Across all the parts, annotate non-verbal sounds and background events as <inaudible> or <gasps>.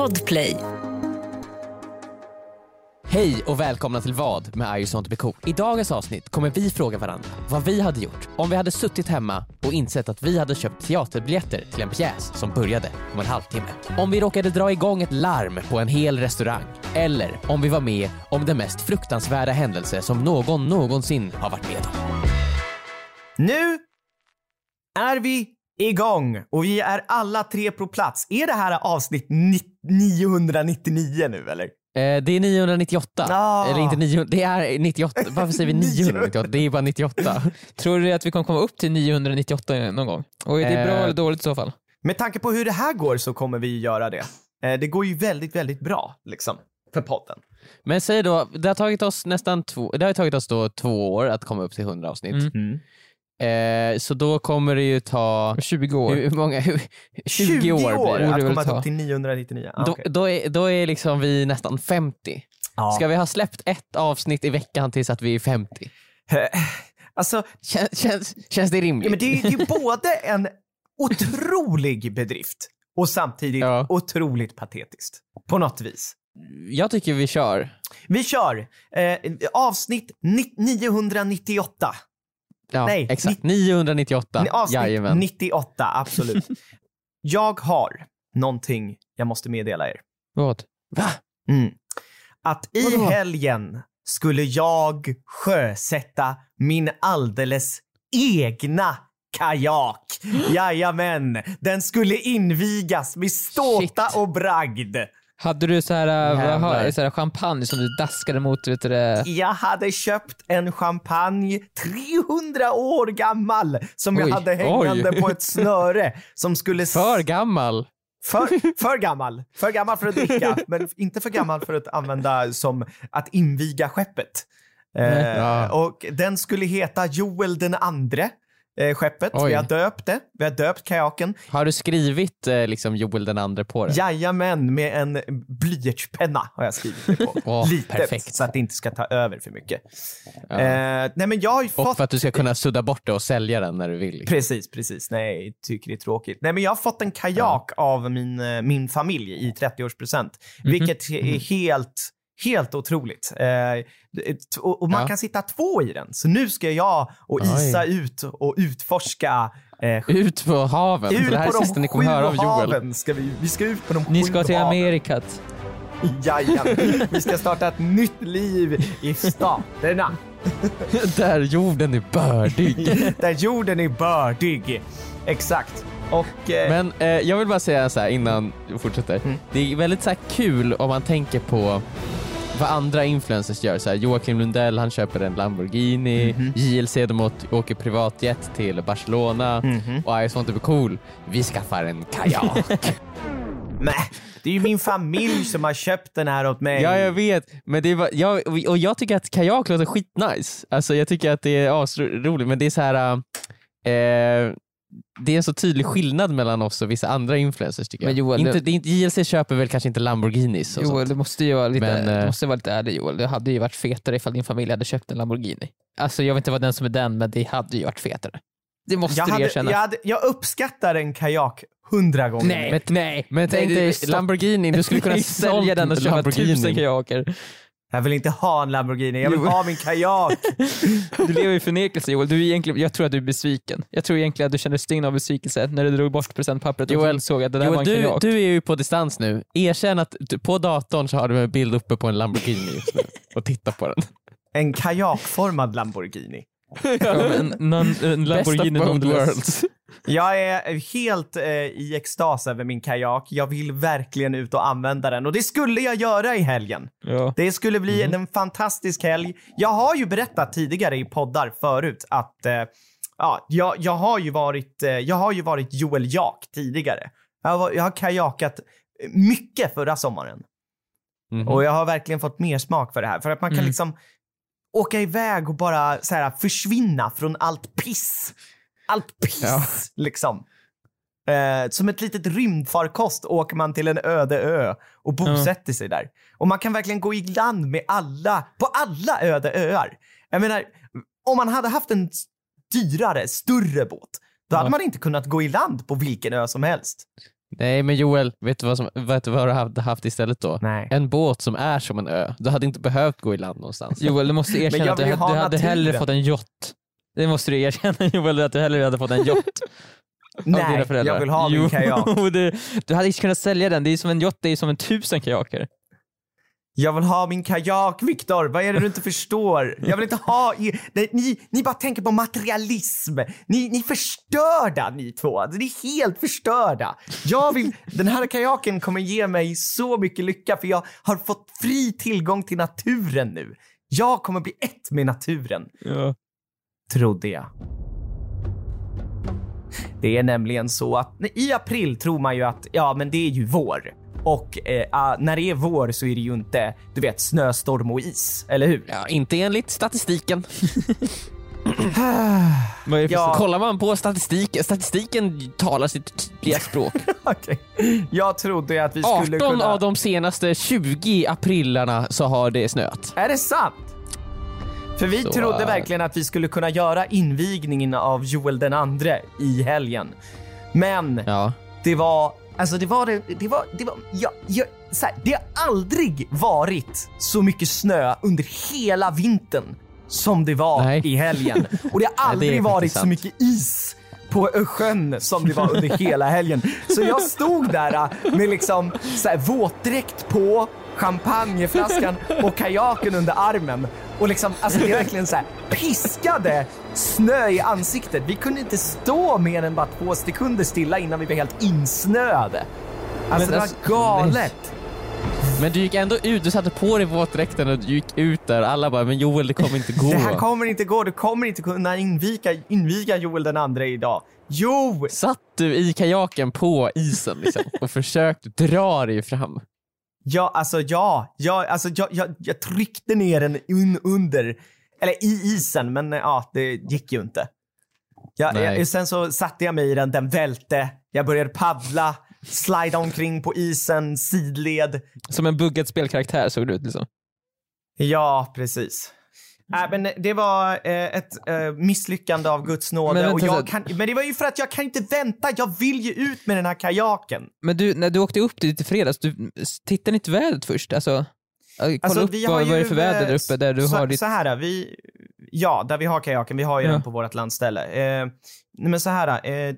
Podplay. Hej och välkomna till Vad med I just want to be cool. I dagens avsnitt kommer vi fråga varandra vad vi hade gjort om vi hade suttit hemma och insett att vi hade köpt teaterbiljetter till en pjäs som började om en halvtimme. Om vi råkade dra igång ett larm på en hel restaurang. Eller om vi var med om den mest fruktansvärda händelse som någon någonsin har varit med om. Nu är vi igång och vi är alla tre på plats. Är det här avsnitt ni- 999 nu eller? Eh, det är 998. Ah. Eller inte 900, det är 98. Varför säger vi <laughs> 998? Det är bara 98. Tror du att vi kommer komma upp till 998 någon gång? Och är det bra Eh. eller dåligt i så fall? Med tanke på hur det här går så kommer vi göra det. Eh, Det går ju väldigt, väldigt bra liksom för podden. Men säg då, det har tagit oss nästan två, det har tagit oss då två år att komma upp till 100 avsnitt. Mm. Eh, så då kommer det ju ta 20 år. hur många, hur, 20, år blir det. borde att komma ta. till 999. Ah, Då, då, är, då är liksom vi nästan 50. Ja. Ska vi ha släppt ett avsnitt i veckan tills att vi är 50? Alltså, Kän, känns, känns det rimligt? ja, men det är ju både en otrolig bedrift och samtidigt Ja. otroligt patetiskt. På något vis. Jag tycker vi kör. Vi kör eh, avsnitt ni- 998. Ja, Nej, exakt. 998. Avsnitt Jajamän. 98, absolut. <laughs> jag har någonting jag måste meddela er. Vad? Va? Mm. Att i Vadå? helgen skulle jag sjösätta min alldeles egna kajak. <gasps> Jajamän, den skulle invigas med ståta Shit. och bragd. Hade du så här, vad Jävlar. så här champagne som du daskade mot? Vet du? Jag hade köpt en champagne 300 år gammal som jag Oj, hade hängande oj. på ett snöre som skulle För gammal. För, för gammal. För gammal för att dricka, <laughs> men inte för gammal för att använda som att inviga skeppet. Eh, Ja. Och den skulle heta Joel den andre. Eh, skeppet. Oj. Vi har döpt det. Vi har döpt kajaken. Har du skrivit eh, liksom Joel den andre på det? Jajamän, med en blyertspenna har jag skrivit det på. <laughs> Åh, Litet, perfekt. så att det inte ska ta över för mycket. Ja. Eh, nej men jag har ju Och fått... för att du ska kunna sudda bort det och sälja den när du vill. liksom. Precis, precis. Nej, tycker det är tråkigt. Nej, men jag har fått en kajak av min, eh, min familj i 30-årspresent, Mhm. vilket är helt, helt otroligt. Eh, och, man Ja. kan sitta två i den. Så nu ska jag och Isa ut och utforska eh, Ut på haven. ut det här är på de sista ni kommer höra av Joel. haven. Ska vi, vi ska ut på de Ni ska till. Amerikat. Jajamän. Vi ska starta ett nytt liv i staterna. <laughs> Där jorden är bördig. <laughs> Där jorden är bördig. Exakt. Och... Eh, Men eh, jag vill bara säga så här innan du fortsätter. Mm. Det är väldigt så här kul om man tänker på vad andra influencers gör. Så här, Joakim Lundell han köper en Lamborghini, Mhm. JLC de åt- åker privatjet till Barcelona Mhm. och I just want to be cool. Vi skaffar en kajak. <laughs> Nej, det är ju min familj som har köpt den här åt mig. ja jag vet, men det är bara, jag, och jag tycker att kajak låter skitnice. Alltså jag tycker att det är asroligt men det är så här eh, det är en så tydlig skillnad mellan oss och vissa andra influencers tycker jag. Men Joel, inte, det- JLC köper väl kanske inte Lamborghinis och Joel, sånt. du måste ju vara lite, Men, du eh, måste vara lite ärlig Joel. Det hade ju varit fetare ifall din familj hade köpt en Lamborghini. Alltså jag vet inte vad den som är den, men det hade ju varit fetare. Det måste jag, du hade, erkänna. jag, hade, jag uppskattar en kajak hundra gånger Nej, mer. nej. Men tänk dig. Lamborghini, du skulle kunna <laughs> sälja den och köpa tusen kajaker. Jag vill inte ha en Lamborghini, jag vill Jo. ha min kajak. <laughs> Du lever i förnekelse Joel. Du är egentligen, jag tror att du är besviken. Jag tror egentligen att du känner stygn av besvikelse när du drog bort presentpappret och Joel, insåg att det där var Joel, en du, kajak. du är ju på distans nu. Erkänn att du, på datorn så har du en bild uppe på en Lamborghini just nu <laughs> och titta på den. En kajakformad Lamborghini. <laughs> Ja, men någon, en Lamborghini Best of both worlds. Jag är helt eh, i extas över min kajak. Jag vill verkligen ut och använda den och det skulle jag göra i helgen. Ja. Det skulle bli en fantastisk helg. Jag har ju berättat tidigare i poddar förut att eh, ja, jag, jag, har ju varit, eh, jag har ju varit Joel Jak tidigare. Jag har, jag har kajakat mycket förra sommaren Mhm. och jag har verkligen fått mer smak för det här. För att man kan Mm. liksom åka iväg och bara så här, försvinna från allt piss. Allt piss Ja. liksom. Eh, som ett litet rymdfarkost åker man till en öde ö och bosätter sig där. Och man kan verkligen gå i land med alla, på alla öde öar. Jag menar, om man hade haft en dyrare, större båt, då hade Ja. man inte kunnat gå i land på vilken ö som helst. Nej men Joel, vet du vad, som, vet du vad du hade haft istället då? Nej. En båt som är som en ö. Du hade inte behövt gå i land någonstans. Joel, du måste Men erkänna jag att du, du hade hellre fått en yacht. Det måste du erkänna <laughs> Joel, att du hellre hade fått en yacht <laughs> Nej, jag vill ha min kajak. Jo, <laughs> du, du hade inte kunnat sälja den, det är som en yacht, det är som en tusen kajaker. Jag vill ha min kajak, Viktor. Vad är det du inte förstår? Jag vill inte ha... Nej, ni, ni bara tänker på materialism. Ni, ni är förstörda ni två. Ni är helt förstörda. Jag vill... Den här kajaken kommer ge mig så mycket lycka för jag har fått fri tillgång till naturen nu. Jag kommer bli ett med naturen. Ja. Trodde jag. Det är nämligen så att i april tror man ju att ja, men det är ju vår. Och eh, ah, när det är vår så är det ju inte, du vet, snöstorm och is, eller hur? Ja, inte enligt statistiken. <laughs> Ja. Kollar man på statistiken, statistiken talar sitt tydliga språk. <laughs> Okej. Jag trodde att vi skulle 18 kunna... av de senaste 20 aprilarna så har det snöat. Är det sant? För vi Så, trodde verkligen att vi skulle kunna göra invigningen av Joel den andre i helgen. Men Ja. det var, alltså det var det, det var, det var, ja, ja, så här, det har aldrig varit så mycket snö under hela vintern som det var Nej. i helgen. <laughs> Och det har det aldrig varit faktiskt så mycket is på sjön som det var under hela helgen. Så jag stod där äh, med liksom så här, våtdräkt på, champagneflaskan och kajaken under armen. Och liksom, alltså det är verkligen så här piskade snö i ansiktet. Vi kunde inte stå mer än bara två sekunder stilla innan vi blev helt insnöade. Alltså Men det alltså, var galet. Men du gick ändå ut, du satte på dig våtdräkten och du gick ut där. Alla bara, men Joel det kommer inte gå. Det här kommer inte gå, du kommer inte kunna inviga, inviga Joel den andra idag. Jo! Satt du i kajaken på isen liksom, och försökte dra dig fram? Ja, alltså ja. ja alltså, jag, jag, jag tryckte ner den un, under, eller i isen, men ja, det gick ju inte. Ja, Nej. jag, sen så satte jag mig i den, den välte, jag började paddla, slida omkring på isen, sidled. Som en buggad spelkaraktär såg det ut liksom. Ja, precis. Äh, men det var eh, ett eh, misslyckande av Guds nåde. Men och jag kan, men det var ju för att jag kan inte vänta. Jag vill ju ut med den här kajaken. Men du, när du åkte upp dit i fredags, du tittade inte vädret först? Alltså, äh, kolla Alltså, upp vi har vad, vad är ju, det för väder där eh, uppe där du så, har ditt... Så här, vi, ja, där vi har kajaken, vi har ju Ja. den på vårt landställe. Eh, nej, men så här, eh,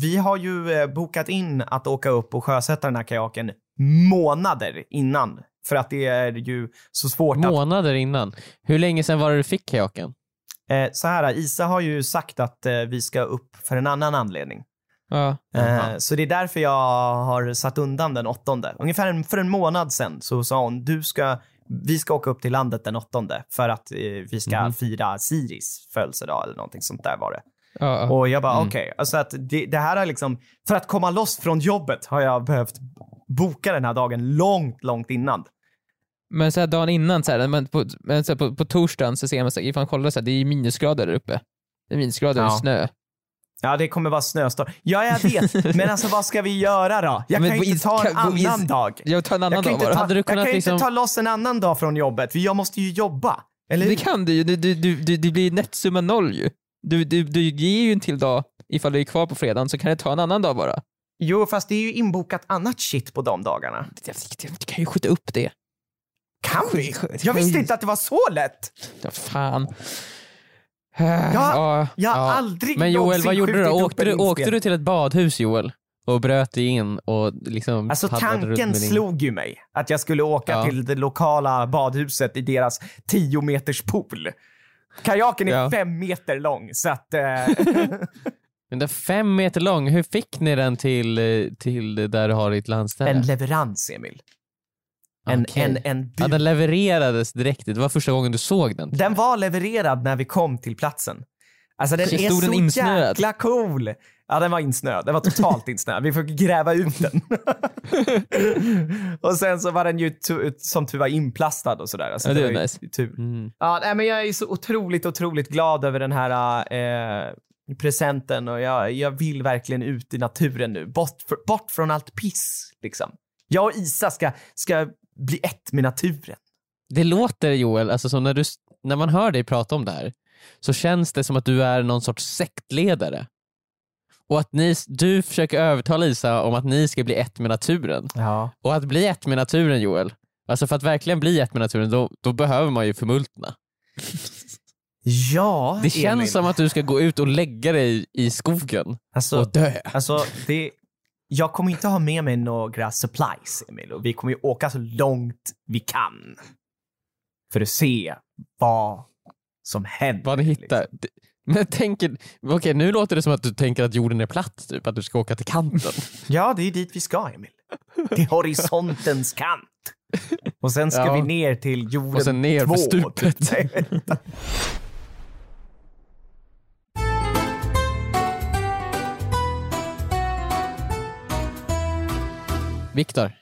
vi har ju eh, bokat in att åka upp och sjösätta den här kajaken månader innan. För att det är ju så svårt att... Månader innan. Hur länge sedan var det du fick kajaken? Eh, så här, Isa har ju sagt att eh, vi ska upp för en annan anledning. Ja. Eh, så det är därför jag har satt undan den åttonde. Ungefär en, för en månad sedan så sa hon, du ska, vi ska åka upp till landet den åttonde för att eh, vi ska Mhm. fira Siris födelsedag eller någonting sånt där var det. Ja. Och jag bara Mm. okej, alltså att det, det här är liksom, för att komma loss från jobbet har jag behövt boka den här dagen långt, långt innan. Men så här dagen innan, så här, men på, men så här, på, på torsdagen så ser man, så här, ifall man kollar, så här, det är minusgrader där uppe. Det är minusgrader Ja. och snö. Ja, det kommer vara snöstorm. Ja, jag vet, <laughs> men alltså vad ska vi göra då? Jag Men kan ju inte ta en på is- annan dag. Jag tar en annan Jag dag bara. ta, Hade du jag kunnat kan liksom- inte ta loss en annan dag från jobbet, för jag måste ju jobba. Eller? Det kan du ju, du, du, du, du, det blir nettsumma noll ju. Du, du, du ger ju en till dag ifall du är kvar på fredagen så kan du ta en annan dag bara. Jo, fast det är ju inbokat annat shit på de dagarna. Du kan ju skjuta upp det. Kan vi? Jag visste inte att det var så lätt. Ja, fan. Ja, Jag har Ja. aldrig Men Joel, vad gjorde du då? Åkte du, åkte du till ett badhus Joel? Och bröt dig in och liksom Alltså tanken slog ju mig att jag skulle åka Ja. till det lokala badhuset i deras 10 meters pool. Kajaken är Ja. fem meter lång så att... Eh, <laughs> Den där fem meter lång, hur fick ni den till, eh, till där du har ditt landställe? en leverans Emil. En, Okej. en, en. Ja, den levererades direkt. Det var första gången du såg den. Den var levererad när vi kom till platsen. Alltså den Shit, är så den insnöad? jäkla cool. Ja, den var insnöad. Den var totalt <laughs> insnöad. Vi fick gräva ut den. <laughs> och sen så var den ju som tur var inplastad och sådär. Alltså, Ja, det var är ju nice. Tur. Mm. Ja, nej, men jag är så otroligt, otroligt glad över den här eh, presenten och jag, jag vill verkligen ut i naturen nu. Bort, för, bort från allt piss, liksom. Jag och Isa ska, ska bli ett med naturen. Det låter Joel, alltså som när, du, när man hör dig prata om det här, så känns det som att du är någon sorts sektledare. och att ni, du försöker övertala Lisa om att ni ska bli ett med naturen. Ja. Och att bli ett med naturen Joel, alltså för att verkligen bli ett med naturen då, då behöver man ju förmultna. Ja, Det känns Emil. som att du ska gå ut och lägga dig i skogen Alltså, och dö. alltså det, jag kommer inte ha med mig några supplies, Emil. Och vi kommer ju åka så långt vi kan. För att se vad som händer. Vad ni hittar. liksom. Men tänker, okej nu låter det som att du tänker att jorden är platt, typ att du ska åka till kanten. <laughs> Ja, det är dit vi ska, Emil. Till horisontens kant. Och sen ska Ja. vi ner till jorden Och sen ner för två, stupet. Viktor,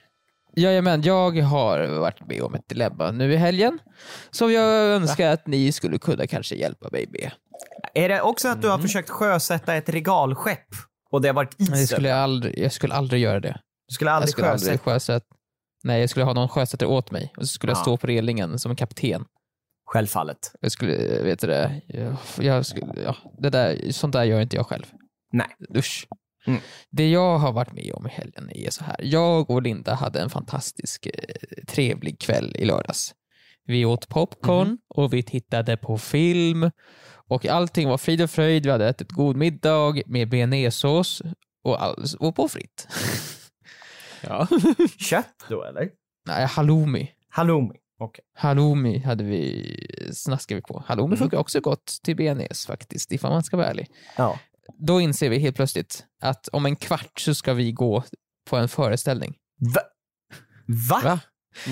Jajamän, jag har varit med om ett dilemma nu i helgen som jag önskar att ni skulle kunna kanske hjälpa mig med. Är det också att du har försökt sjösätta ett regalskepp och det har varit Men jag skulle aldrig, jag skulle aldrig göra det. Du skulle Jag aldrig skulle aldrig sjösätta? sjösätta. Nej, jag skulle ha någon sjösättare åt mig och så skulle jag Ja. stå på relingen som en kapten. Självfallet. Jag skulle, vet du det, jag, jag skulle, ja, det där, sånt där gör inte jag själv. Nej. Usch. Mm. Det jag har varit med om i helgen är så här. Jag och Linda hade en fantastisk eh, trevlig kväll i lördags. Vi åt popcorn Mhm. och vi tittade på film och allting var frid och fröjd. Vi hade ätit god middag med bearnaisesås och, all, och pommes frites. <laughs> ja. Kött då eller? Nej, halloumi. Halloumi. Okej. Halloumi hade vi, snaskade vi på. Halloumi Mm. funkar också gott till bearnaise faktiskt, ifall man ska vara ärlig. Ja. Då inser vi helt plötsligt att om en kvart så ska vi gå på en föreställning. Va? Va? Va?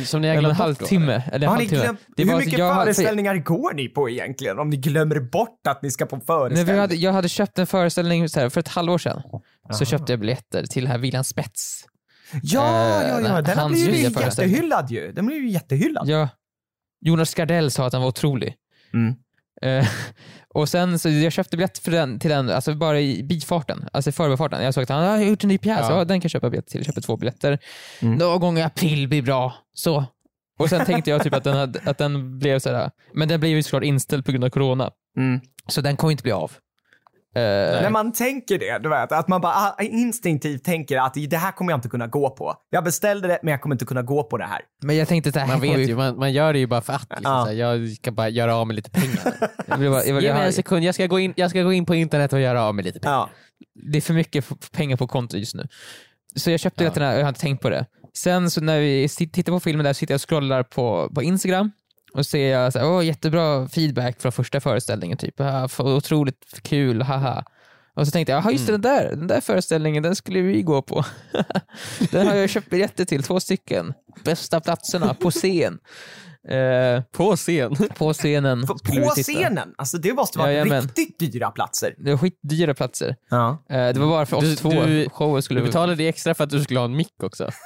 Som ni har en glömt då, halvtimme. Eller en halvtimme. glömt, Det hur mycket jag hade- föreställningar går ni på egentligen? Om ni glömmer bort att ni ska på Nej, föreställning? vi hade, jag hade köpt en föreställning så här, för ett halvår sedan. Så Aha. köpte jag biljetter till här William Spets. Ja, ja, Eh, ja. Den har blivit jättehyllad ju. Den blev ju jättehyllad. Ja. Jonas Gardell sa att den var otrolig. Mm. Eh, <laughs> och sen så jag köpte biljett för den, till den, alltså bara i bifarten, alltså i förbifarten. Jag såg att han har gjort en ny pjäs, Ja. ja. den kan jag köpa biljett till. Jag köpte två biljetter. Mm. Någon gång i april blir bra. Så. Och sen tänkte jag typ att den, hade, att den blev sådär, men den blev ju såklart inställd på grund av corona. Mm. Så den kommer inte bli av. Eh, När man tänker det, du vet, att man bara ah, instinktivt tänker att det här kommer jag inte kunna gå på. Jag beställde det, men jag kommer inte kunna gå på det här. men jag tänkte att det här Man <laughs> vet ju, man, man gör det ju bara för att. Liksom, så här, jag ska bara göra av med lite pengar. <laughs> Jag vill bara, jag vill, Ge mig en sekund, jag ska, gå in, jag ska gå in på internet och göra av med lite pengar. Ja. det är för mycket pengar på kontot just nu. Så jag köpte Ja. biljetterna och jag hade tänkt på det. Sen så när vi tittar på filmen där sitter jag och scrollar på, på Instagram och ser jag så här, Åh, jättebra feedback från första föreställningen. Typ. Ah, otroligt kul, haha. Och så tänkte jag, jaha just det, den där, den där föreställningen, den skulle vi gå på. <laughs> den har jag köpt biljetter till, två stycken. Bästa platserna på scen. Eh, På scen. på scenen På, vi scenen? Alltså det måste vara Jajamän. riktigt dyra platser. Det var skitdyra platser. Ja. Eh, det var bara för oss Du- två. du- Showen skulle Du betalade extra för att du skulle ha en mick också. <laughs>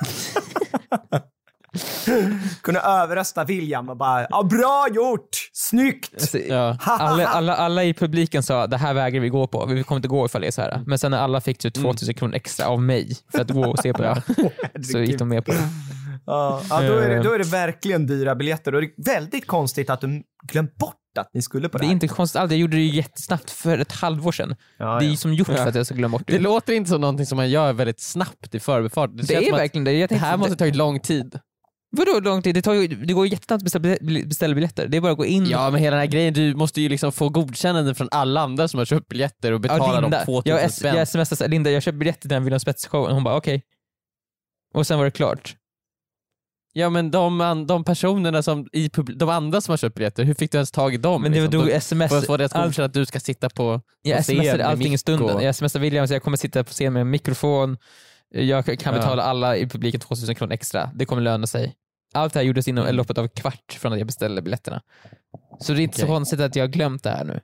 Kunna överrösta William och bara ja, bra gjort! Snyggt! Alltså, Ja. alla, alla, alla i publiken sa det här vägrar vi gå på, vi kommer inte gå ifall det är så här. Men sen när alla fick typ 2000 kronor extra av mig för att gå och se på det, <laughs> så gick de med på det. Ja, ja, då, är det, Eh. då är det verkligen dyra biljetter och det är väldigt konstigt att du glömt bort att ni skulle på det, Det är här. inte konstigt, alls. jag gjorde det ju jättesnabbt för ett halvår sedan. Ja, Det är ja. ju som gjort för att jag ska glömma bort det. Det låter inte som någonting som man gör väldigt snabbt i förbifart. Det, Det är verkligen det. Jag det här måste tagit lång tid. Vadå lång tid? Det, tar ju, det går ju jättesnabbt att beställa, beställa biljetter. Det är bara att gå in Ja men hela den här grejen, du måste ju liksom få godkännande från alla andra som har köpt biljetter och Ja, betala dem Linda, 2000 jag, spänn. jag smsade Linda jag köper biljetter till den William Spets-showen. Hon bara okej. Och sen var det klart. Ja men de, de personerna som, i de andra som har köpt biljetter, hur fick du ens tag i dem? Men det liksom? För- sms. För att få det att allt- godkänna att du ska sitta på, Jag på scen smsade allting i stunden. och- Jag smsade William så jag kommer sitta på scen med en mikrofon. Jag kan betala alla i publiken 2000 kronor extra. Det kommer löna sig. Allt det här gjordes inom loppet av en kvart från att jag beställde biljetterna. Så det är inte så Okej. konstigt att jag har glömt det här nu.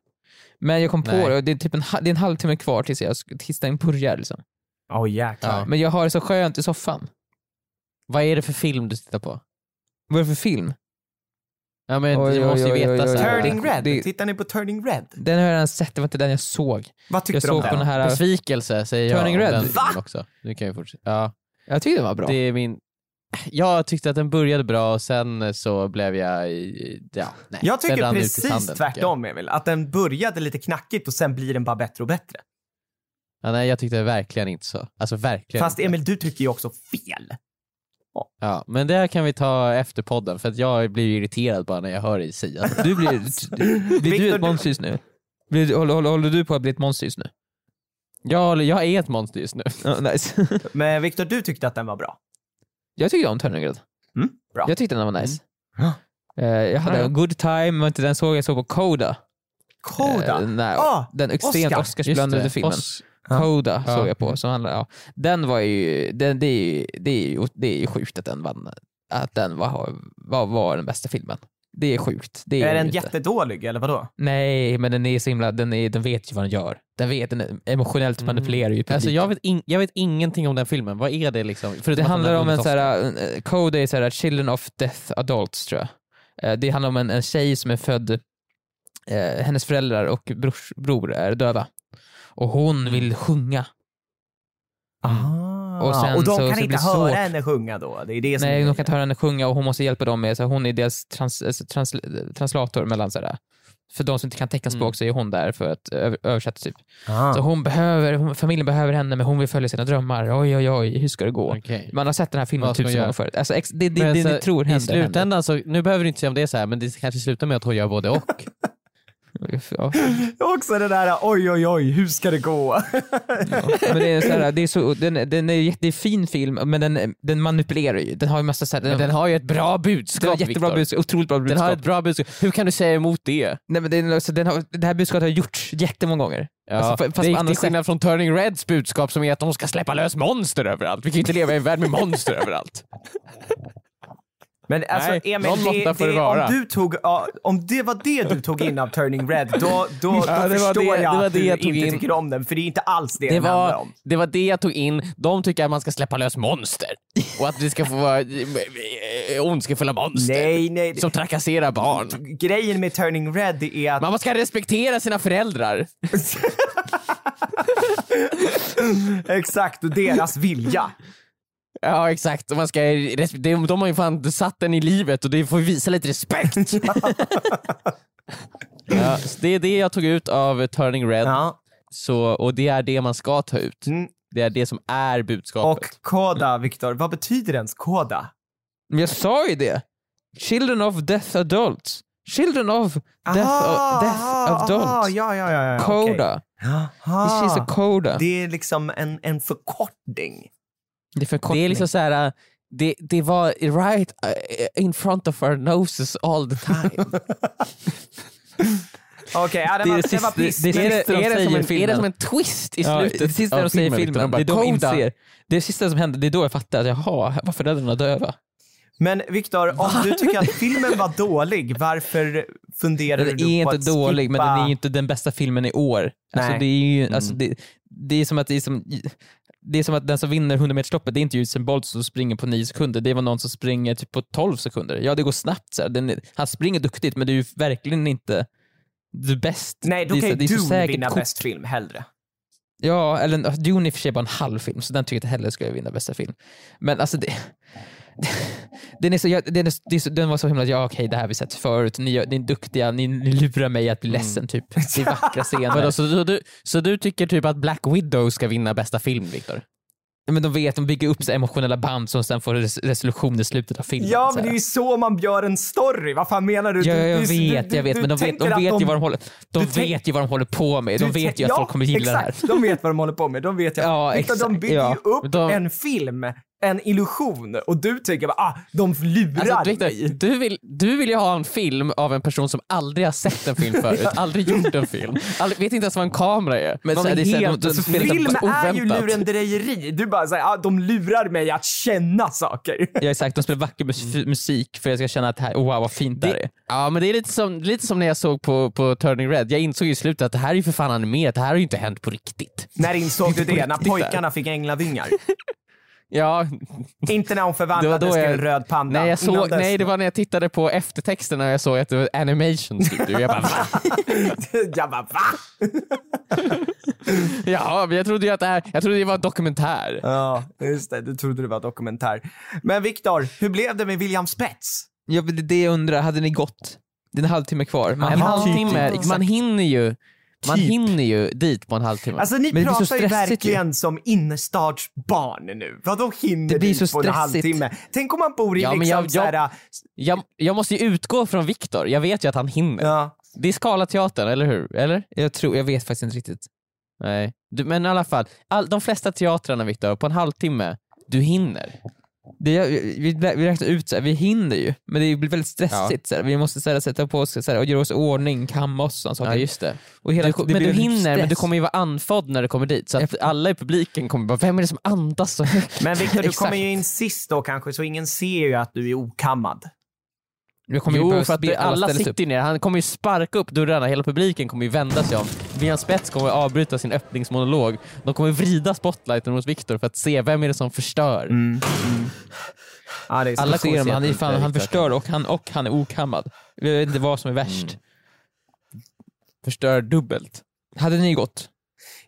Men jag kom på Nej. det och det är typ en, det är en halvtimme kvar tills, jag, tills den börjar. Liksom. Jäklar. Ja. Men jag har det så skönt i soffan. Vad är det för film du tittar på? Vad är det för film? Ja men Oj, du oj, måste ju oj, veta oj, oj. så här. Turning Red, Det- tittar ni på Turning Red? Den har jag redan sett, det var inte den jag såg. Vad tyckte Jag du om såg på den? den här... Besvikelse säger Turning jag om Red. den Va? också. Nu kan vi fortsätta. Ja, Jag tyckte den var bra. det är min... Jag tyckte att den började bra och sen så blev jag... Ja, nej. Jag Den tycker precis sanden, tycker jag. tvärtom Emil. Att den började lite knackigt och sen blir den bara bättre och bättre. Ja, nej, jag tyckte verkligen inte så. Alltså verkligen Fast inte. Emil, du tycker ju också fel. Ja, men det här kan vi ta efter podden för att jag blir irriterad bara när jag hör dig säga det. Du blir, du, <laughs> blir du Victor, ett monster just nu? Blir, du- håller, håller, håller du på att bli ett monster just nu? jag, jag är ett monster just nu. Ja, nice. <laughs> Men Viktor, du tyckte att den var bra. jag tyckte om Turning Red. Mm, bra. Jag tyckte den var nice. Ja. Eh, jag hade en good time, men inte den såg jag såg på Coda. Koda. Eh, nej, Ah, den extremt Oscar. Oscarsbelönade filmen. Os-. Coda Ja. såg jag på. Som handlar, ja. Den var ju, den, det, är ju, det, är ju, det är ju sjukt att den vann. Att den var, var, var den bästa filmen. Det är sjukt. Det är, Är den inte. jättedålig eller vadå? Nej, men den är så himla, den, är, den vet ju vad den gör. Den vet, den emotionellt manipulerar ju publiken. Alltså jag vet, in, jag vet ingenting om den filmen, vad är det liksom? Förutom det handlar om en Oscar. såhär, uh, Code är såhär Children of Death Adults tror jag. Eh, Det handlar om en, en tjej som är född, eh, hennes föräldrar och brors, bror är döva. Och hon vill sjunga. Ah, Och sen och de så- kan så inte det höra svårt. henne sjunga då? Det är det som Nej, är de kan inte höra henne sjunga och hon måste hjälpa dem med, så hon är deras trans, alltså, trans, translator mellan sådär. För de som inte kan teckenspråk Mm. så är hon där för att över, översätta typ. ah. Så hon behöver, familjen behöver henne men hon vill följa sina drömmar. Oj oj oj, hur ska det gå? Okej. Man har sett den här filmen tusen gånger förut. Alltså, ex, det det, det, så ni tror händer, I slutändan händer. så, nu behöver du inte säga om det är så här, men det kanske slutar med att hon gör både och. <laughs> Ja. <laughs> Också det där oj oj oj, hur ska det gå? Men det är så här, det är så, den, den är jättefin film men den, den manipulerar ju. Den har ju massa så här, Men den har ju ett bra den budskap har jättebra budskap, otroligt bra Den budskap. har ett bra budskap. Hur kan du säga emot det? Nej, men är, alltså, den har, det här budskapet har gjorts jättemånga gånger. Ja, Alltså, fast det är till skillnad från Turning Reds budskap som är att de ska släppa lös monster överallt. Vi kan ju inte leva i en värld med monster överallt. <laughs> Men alltså Nej, Emil, det, det, det om, du tog, ja, om det var det du tog in av Turning Red, då, då, då Ja, förstår jag att du jag inte in. tycker om den, för det är inte alls det, Det den handlar var, om. det var det jag tog in. De tycker att man ska släppa lös monster. Och att det ska få vara eh, ondskefulla monster. Nej, nej. Som trakasserar barn. Grejen med Turning Red är att Man ska respektera sina föräldrar. <laughs> exakt, och deras vilja. Ja exakt, man ska, de, de har ju fan satt den i livet och det får ju visa lite respekt. <laughs> ja, det är det jag tog ut av Turning Red, Ja. så, och det är det man ska ta ut. Mm. Det är det som är budskapet. Och koda, Viktor, vad betyder ens koda? Men jag sa ju det! Children of Death Adults. Children of Death, Aha, death Adults. aha, ja, ja, ja, ja. Coda. Aha. Is a coda. Det är liksom en, en förkortning. Det är. Det är liksom så här. Det, det var right uh, in front of our noses all the time. <laughs> Okej, ja, Det det, är var, det det var piss. det är men- det- är, det, är, det som en, är filmen. det som en twist i Ja, slutet det sista av de säger i Victor? filmen, bara, det är då de inser. Det är sista som händer, det är då jag fattar att jaha, var föräldrarna döva? Men Viktor, om du <laughs> tycker att filmen var dålig, varför funderar Den du är på inte att dålig, men skippa- den är ju inte den bästa filmen i år. Alltså, Nej. det, är ju, Mm. alltså, det, det är som att det är som, det är som att den som vinner 100 metersloppet, det är inte Usain Bolt som springer på 9 sekunder, det var någon som springer typ på 12 sekunder. Ja, det går snabbt. Så. Den, han springer duktigt, men det är ju verkligen inte the best. Nej, då kan ju Dune vinna kort. bäst film hellre. Ja, eller Dune är i och för sig bara en halv film, så den tycker jag inte heller ska vinna bästa film. Men alltså det... Den, är så, jag- den, är, så, den var så himla, ja okej det här har vi sett förut, ni, ni är duktiga, ni, ni lurar mig att bli ledsen typ. <laughs> Det är vackra scener. Vadå, så, så, du, så du tycker typ att Black Widow ska vinna bästa film, Viktor? Men de vet, de bygger upp så emotionella band som sen får res resolution i slutet av filmen. Ja, men det är ju så man gör en story. Vad fan menar du? Ja, Du- jag du- vet, du- jag vet, men de vet, de vet ju vad de håller, de vet ju vad de håller på med. De vet ju att <laughs> ja, folk kommer gilla exakt. det här. De vet vad de håller på med. De vet jag. Ja, de bygger ja. ju upp De- en film, en illusion och du tänker bara, ah, de lurar Alltså, Victor, mig. du, vill, du vill ju ha en film av en person som aldrig har sett en film förut, <laughs> aldrig gjort en film, aldrig, vet inte ens vad en kamera är. Men så är det helt de- de liksom Film är ju lurendrejeri. Du bara säger, ah, de lurar mig att känna saker. <laughs> Ja exakt, de spelar vacker mus- musik för att jag ska känna att det här, wow vad fint det här är. Det, ja men det är lite som, lite som när jag såg på, på Turning Red, jag insåg i slutet att det här är ju för fan animerat, det här har ju inte hänt på riktigt. När insåg du det? När pojkarna fick änglavingar? <laughs> Ja, Inte när hon förvandlades till en röd panda. nej, såg, nej det var när jag tittade på eftertexterna och jag såg att det var animation studio, jag bara va? <laughs> jag bara, va? <laughs> Ja, men jag trodde ju att det här, jag trodde det var en dokumentär. Ja, just det. Du trodde det var dokumentär. Men Viktor, hur blev det med William Spets? Ja, det är det jag undrar, hade ni gått? Det är en halvtimme kvar. Man En typ halvtimme, man hinner ju Man Typ. hinner ju dit på en halvtimme. Alltså ni Men pratar ju stressigt ju. verkligen som innerstadsbarn nu. Vadå hinner Det blir dit så på en halvtimme? Tänk om man bor i Ja, liksom jag- så här, jag, jag måste ju utgå från Viktor, jag vet ju att han hinner. ja. Det är Scalateatern, eller hur? Eller? Jag, tror, jag vet faktiskt inte riktigt. Nej. Du, men i alla fall, all, de flesta teatrarna Viktor, på en halvtimme, du hinner. Det, vi, vi räknar ut så här, vi hinner ju, men det blir väldigt stressigt. Så här. Vi måste så här, sätta på oss så här, och göra oss i ordning, kamma oss och saker. Ja just det. och hela, Du, det men du hinner, men du stress. kommer ju vara andfådd när du kommer dit. Så att alla i publiken kommer bara, vem är det som andas så? Men Viktor, du kommer <laughs> ju in sist då kanske, så ingen ser ju att du är okammad. Jag kommer Jo, för att alla sitter ju ner. Han kommer ju sparka upp dörrarna, hela publiken kommer ju vända sig om. William Spets kommer avbryta sin öppningsmonolog. De kommer vrida spotlighten mot Viktor för att se vem är det som förstör. Mm. Ja, det är. Alla kommer ser se han, är fan, han förstör och han, och han är okammad. Jag vet inte vad som är värst. Mm. Förstör dubbelt. Hade ni gått?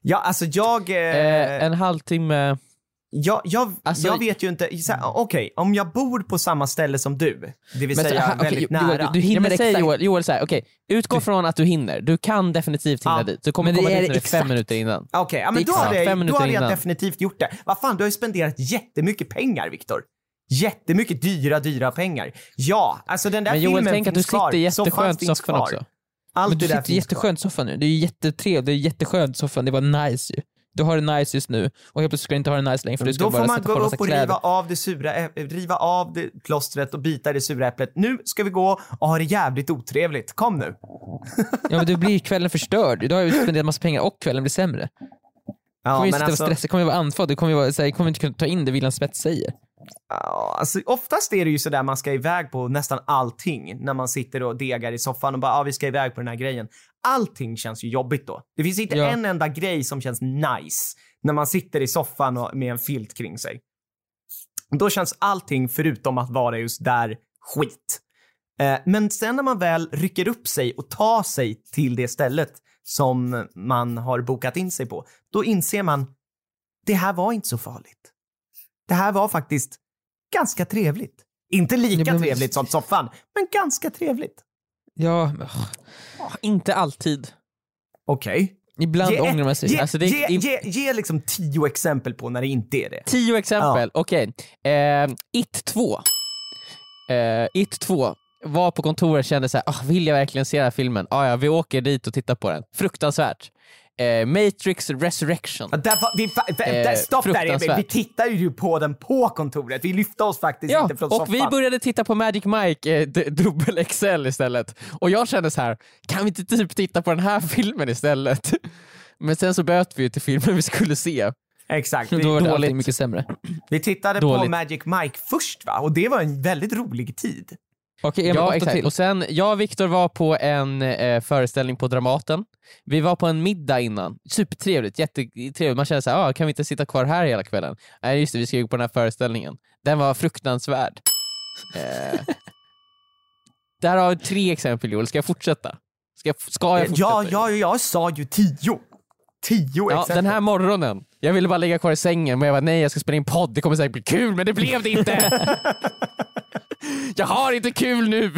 Ja, alltså jag... Eh, Eh, en halvtimme... jag, jag, alltså- jag vet ju inte, okej, om jag bor på samma ställe som du, det vill Men säga aha, väldigt Joel, nära. du Ja, hinner men säg exakt. Joel, Joel okej, utgå från att du hinner. Du kan definitivt hinna Ja. dit. Du kommer komma dit när det är exakt. fem minuter innan. Okej, ja, men då hade, Fem jag, då hade jag innan. definitivt gjort det. Vad fan, du har ju spenderat jättemycket pengar, Viktor. Jättemycket dyra, dyra pengar. Ja, alltså den där Men Joel, filmen tänk att du kvar. sitter jätteskönt i soffan också. Allt Men du sitter jätteskönt i soffan nu. Det är ju jättetrevligt, det är jätteskönt i soffan. Det var nice ju. Du har det nice just nu och helt plötsligt ska du inte ha det nice längre för du ska Då bara får man sätta gå på upp och kläder. riva av det sura riva av det plåstret och bita det sura äpplet. Nu ska vi gå och ha det jävligt otrevligt. Kom nu. Ja men då blir kvällen förstörd. Du har ju spenderat massa pengar och kvällen blir sämre. Ja, kommer ju sitta och alltså, stressa, kommer ju vara andfådd, du kommer, ju vara, så här, kommer inte kunna ta in det William Spets säger. Alltså, oftast är det ju sådär man ska iväg på nästan allting när man sitter och degar i soffan och bara, ja vi ska iväg på den här grejen. Allting känns ju jobbigt då. Det finns inte Ja. en enda grej som känns nice när man sitter i soffan och, med en filt kring sig. Då känns allting förutom att vara just där skit. Eh, men sen när man väl rycker upp sig och tar sig till det stället som man har bokat in sig på, då inser man det här var inte så farligt. Det här var faktiskt ganska trevligt. Inte lika Ja, men- trevligt som soffan, men ganska trevligt. Ja, Ah, Inte alltid. Okej. ibland Ge, ångrar man sig. ge, Alltså, det ge, ge, ge liksom tio exempel på när det inte är det. Tio exempel, okej. Eh, It 2. Eh, It 2 var på kontoret och kände så här, ah, vill jag verkligen se den här filmen? Ah, ja, vi åker dit och tittar på den. Fruktansvärt. Eh, Matrix Resurrection. Ja, Där, vi, fa- Eh, där, stopp där, Emil. fruktansvärt. vi tittar ju på den på kontoret. Vi lyfte oss faktiskt Ja, inte från och soffan. vi började titta på Magic Mike eh, dubbel XL istället. Och jag kände så här, kan vi inte typ titta på den här <laughs> filmen istället? Men sen så böt vi ju till filmen vi skulle se. Exakt. Då var det allting mycket sämre. vi tittade på Dåligt. Magic Mike först va? Och det var en väldigt rolig tid. Okej, Emil, Ja, exakt. till. Och sen, jag och Viktor var på en eh, föreställning på Dramaten. Vi var på en middag innan. Supertrevligt, jättetrevligt. Man kände såhär, ah, kan vi inte sitta kvar här hela kvällen? Nej just det, vi ska ju på den här föreställningen. Den var fruktansvärd. <laughs> Eh, där har vi tre exempel Joel, ska jag fortsätta? Ska jag, ska jag fortsätta? Ja, ja, jag sa ju tio. Tio Ja, exempel. den här morgonen, jag ville bara ligga kvar i sängen men jag var nej jag ska spela in podd, det kommer säkert bli kul men det blev det inte! <laughs> jag har inte kul nu!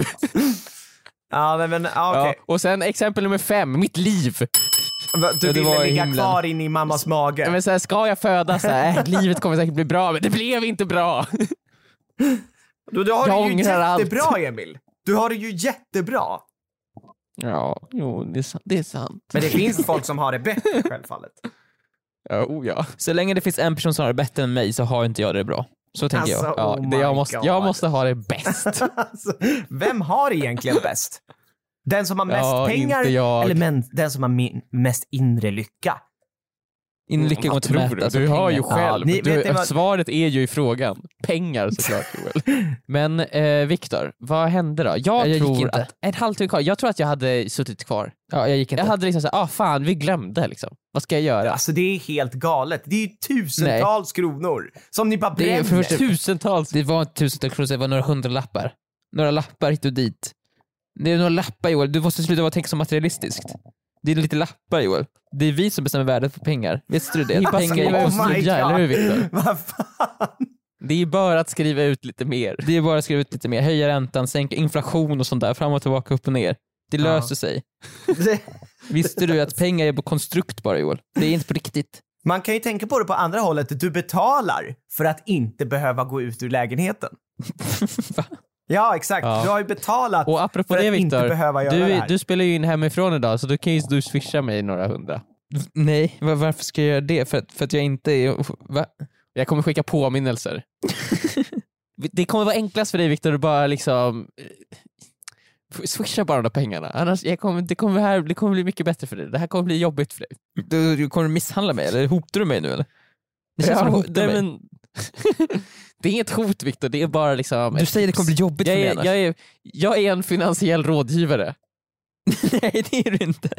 Ja, men, men ja, okej. ja, och sen exempel nummer fem, mitt liv. Du ville ligga himlen. kvar in i mammas mage. Ja, Men så här, ska jag födas, så här, äh, livet kommer säkert bli bra men det blev inte bra. du, du har jag det ju ångrar allt. jättebra, Emil. Du har det ju jättebra. Ja, jo det är, sant. Det är sant. Men det finns folk som har det bättre, självfallet. <laughs> Ja, oh, ja. Så länge det finns en person som har det bättre än mig så har inte jag det bra. Så tänker Alltså, jag. Ja, oh det, jag, måste, jag måste ha det bäst. <laughs> Alltså, vem har egentligen bäst? Den som har mest Ja, pengar eller men, den som har min, mest inre lycka? In lycka går Vad inte tror att du? mäta. Du så har ju pengar- själv. ni- du, vad- Svaret är ju i frågan. Pengar såklart <laughs> Joel. Men eh, Viktor, vad hände då? Jag, jag gick tror inte. att, en halvtimme kvar, jag tror att jag hade suttit kvar. Ja, jag gick inte. Jag hade liksom såhär, ah fan vi glömde liksom. Vad ska jag göra? Alltså det är helt galet. Det är ju tusentals kronor som ni bara Det är bränner. för- Tusentals. Det var inte tusentals kronor, det var några hundralappar. Några lappar hit och dit. Det är några lappar Joel, du måste sluta vara tänka så materialistiskt. Det är lite lappar Joel. Det är vi som bestämmer värdet på pengar. Visste du det? Det är bara pengar är Oh my nya, eller hur. Viktor? <laughs> Vad fan? Det är bara att skriva ut lite mer. Det är bara att skriva ut lite mer, höja räntan, sänka inflation och sånt där, fram och tillbaka, upp och ner. Det Ja. löser sig. Visste du att pengar är på konstrukt bara Joel? Det är inte på riktigt. Man kan ju tänka på det på andra hållet. Du betalar för att inte behöva gå ut ur lägenheten. <laughs> Ja, exakt. Ja. Du har ju betalat Och apropå för det att inte Viktor, behöva göra det du, här. du spelar ju in hemifrån idag så då kan ju du swisha mig några hundra. Nej, va- varför ska jag göra det? För att, för att jag inte är... Va? Jag kommer skicka påminnelser. <laughs> det kommer vara enklast för dig Viktor att bara liksom eh, swisha bara de pengarna. Annars jag kommer, det, kommer här, det kommer bli mycket bättre för dig. Det här kommer bli jobbigt för dig. Du, du kommer du misshandla mig eller hotar du mig nu eller? Det känns som att du hotar mig. men, <laughs> det är inget hot Viktor, det är bara liksom Du säger det tips. kommer bli jobbigt jag för mig är, annars. jag, är, jag är en finansiell rådgivare. <laughs> Nej det är du inte.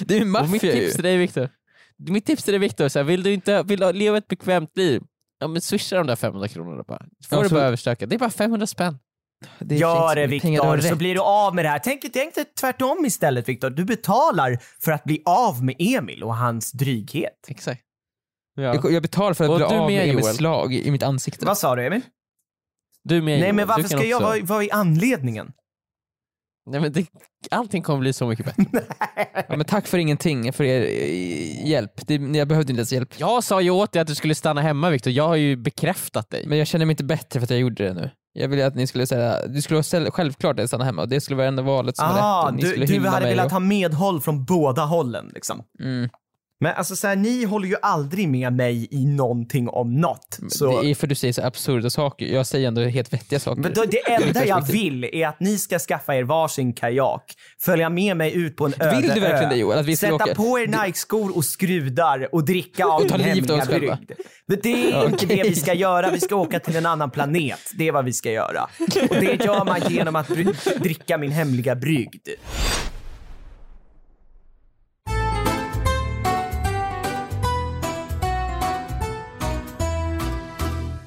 Du är en Och mitt maffia ju. tips till dig Viktor, mitt tips till dig Viktor, så här, vill du inte vill du leva ett bekvämt liv, ja men swisha de där 500 kronorna bara. Får Ja, du så- bara överstöka. Det är bara 500 spänn. Det är Gör det Viktor, så blir du av med det här. Tänk, tänk dig tvärtom istället Viktor. Du betalar för att bli av med Emil och hans dryghet. Exakt. Ja. Jag, jag betalar för att Och bli du av med, med Emils Joel. slag i mitt ansikte. Vad sa du Emil? Du med Nej Joel, men du varför kan ska jag också- vara, vad är anledningen? Nej, men det, allting kommer bli så mycket bättre. <laughs> Ja, men tack för ingenting, för er eh, hjälp. Det, jag behövde inte ens hjälp. Jag sa ju åt dig att du skulle stanna hemma Viktor, jag har ju bekräftat dig. Men jag känner mig inte bättre för att jag gjorde det nu. Jag ville att ni skulle säga, det skulle vara själv- självklart att stanna hemma och det skulle vara enda valet som var Aha, rätt. Ni du, skulle du hade mig velat och, ha medhåll från båda hållen liksom. mm. Men alltså så här, ni håller ju aldrig med mig i någonting om något. Så... Det är för du säger så absurda saker. Jag säger ändå helt vettiga saker. Men då, det enda jag vill är att ni ska skaffa er varsin kajak, följa med mig ut på en öde Vill du verkligen det, Joel? Att vi ska sätta åka- på er Nike-skor och skrudar och dricka av ta av hemliga brygd. Men det är inte det vi ska göra, vi ska åka till en annan planet. Det är vad vi ska göra. Och det gör man genom att dricka min hemliga brygd.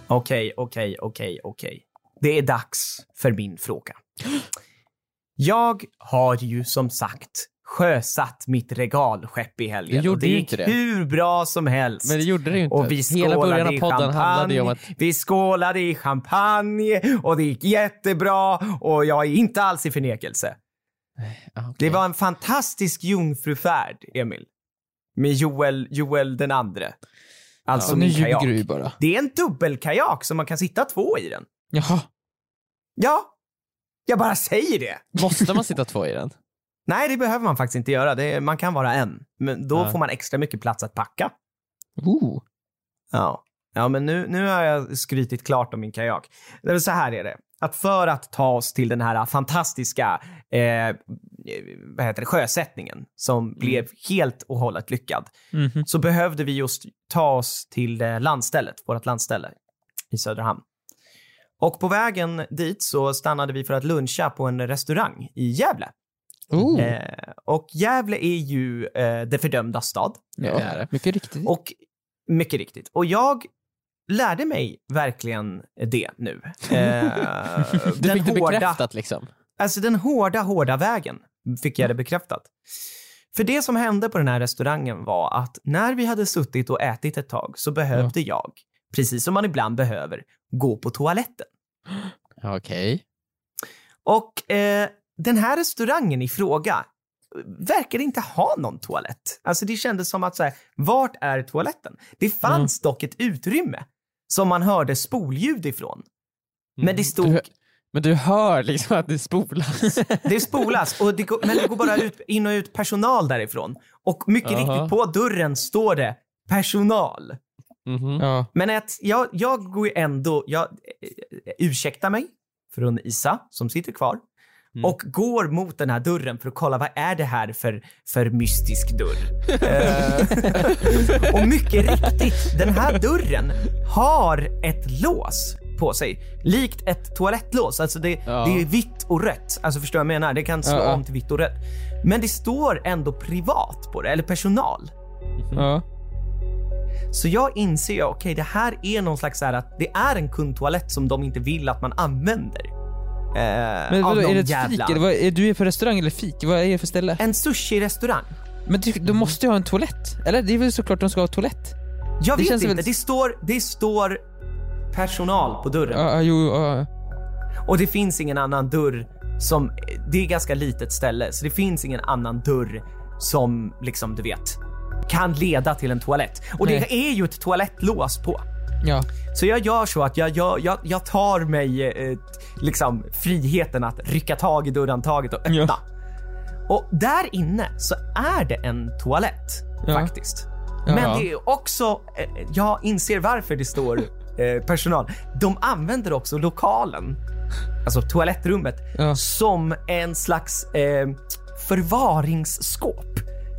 Okej, okej, okej, okej. Det är dags för min fråga. Jag har ju som sagt sjösatt mitt regalskepp i helgen. Du gjorde det gick inte det. hur bra som helst. Men det gjorde det ju inte. Och vi Hela början av podden handlade ju om att Vi skålade i champagne och det gick jättebra och jag är inte alls i förnekelse. Ah, okej. Det var en fantastisk jungfrufärd, Emil. Med Joel, Joel den andre. Alltså Så nu min kajak. du bara. Det är en dubbelkajak så man kan sitta två i den. Jaha. Ja, jag bara säger det. Måste man <laughs> sitta två i den? Nej, det behöver man faktiskt inte göra. Är, man kan vara en. Men då Ja. får man extra mycket plats att packa. Ooh. Ja, ja men nu, nu har jag skrytit klart om min kajak. Det är så här är det. Att för att ta oss till den här fantastiska eh, vad heter det, sjösättningen som blev helt och hållet lyckad Mhm. så behövde vi just ta oss till eh, landstället, vårt landställe i Söderhamn. Och på vägen dit så stannade vi för att luncha på en restaurang i Gävle. Eh, och Gävle är ju eh, det fördömda stad. Ja, det. mycket riktigt. Och mycket riktigt. Och jag lärde mig verkligen det nu. <laughs> Eh, Du fick det bekräftat liksom? Alltså den hårda, hårda vägen fick jag det bekräftat. För det som hände på den här restaurangen var att när vi hade suttit och ätit ett tag så behövde jag, precis som man ibland behöver, gå på toaletten. Okej. Och eh, den här restaurangen i fråga verkade inte ha någon toalett. Alltså det kändes som att så här, vart är toaletten? Det fanns dock ett utrymme som man hörde spolljud ifrån. Men det stod, Du, men du hör liksom att det spolas. <laughs> det spolas, och det går, men det går bara ut, in och ut personal därifrån. Och mycket Aha. riktigt, på dörren står det personal. Mhm. Ja. Men att jag, jag går ju ändå, jag eh, ursäktar mig från Isa som sitter kvar Mm. och går mot den här dörren för att kolla vad är det här för, för mystisk dörr. Eh, <laughs> och mycket riktigt, den här dörren har ett lås på sig. Likt ett toalettlås. Alltså det, Ja. det är vitt och rött. Alltså förstår du vad jag menar? Det kan slå Ja, om till vitt och rött. Men det står ändå privat på det, eller personal. Ja. Så jag inser ju, okej det här är någon slags så här att det är en kundtoalett som de inte vill att man använder. Eh, Men vadå, är det ett jävla... fik? Vad, är du är på restaurang eller fik? Vad är det för ställe? En sushi-restaurang. Men du, du måste ju ha en toalett. Eller? Det är väl såklart de ska ha toalett? Jag Det vet inte, väl- det, står, det står personal på dörren Ja, jo, ja. och det finns ingen annan dörr som, det är ganska litet ställe så det finns ingen annan dörr som liksom du vet kan leda till en toalett. Och Nej. det är ju ett toalettlås på. Ja. Så jag gör så att jag, jag, jag, jag tar mig eh, liksom friheten att rycka tag i dörrhandtaget och öppna. Ja. Och där inne så är det en toalett Ja. faktiskt. Men det är också, eh, jag inser varför det står eh, personal. De använder också lokalen, alltså toalettrummet, Ja. som en slags eh, förvaringsskåp.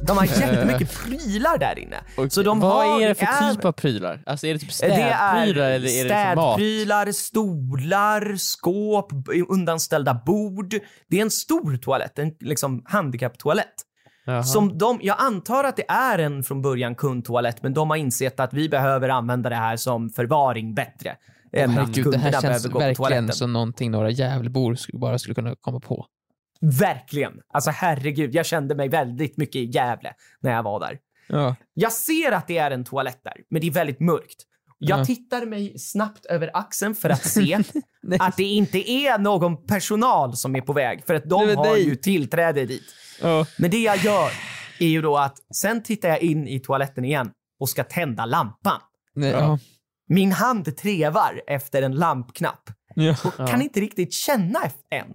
De har jättemycket <laughs> prylar där inne. Så de Vad har, är det för typ av prylar? Alltså är det typ det städprylar är eller är det liksom mat? städprylar, stolar, skåp, undanställda bord. Det är en stor toalett, en liksom handikapptoalett. Jaha. Som de, jag antar att det är en från början kundtoalett, men de har insett att vi behöver använda det här som förvaring bättre. Än att Herregud, det här känns behöver gå på verkligen som någonting några Gävlebor bara skulle kunna komma på. Verkligen. Alltså herregud, jag kände mig väldigt mycket i Gävle när jag var där. Ja. Jag ser att det är en toalett där, men det är väldigt mörkt. Jag Ja. tittar mig snabbt över axeln för att se <laughs> att det inte är någon personal som är på väg, för att de har nej. ju tillträde dit. Ja. Men det jag gör är ju då att sen tittar jag in i toaletten igen och ska tända lampan. Nej, ja. Min hand trevar efter en lampknapp Ja. och Ja. kan inte riktigt känna än.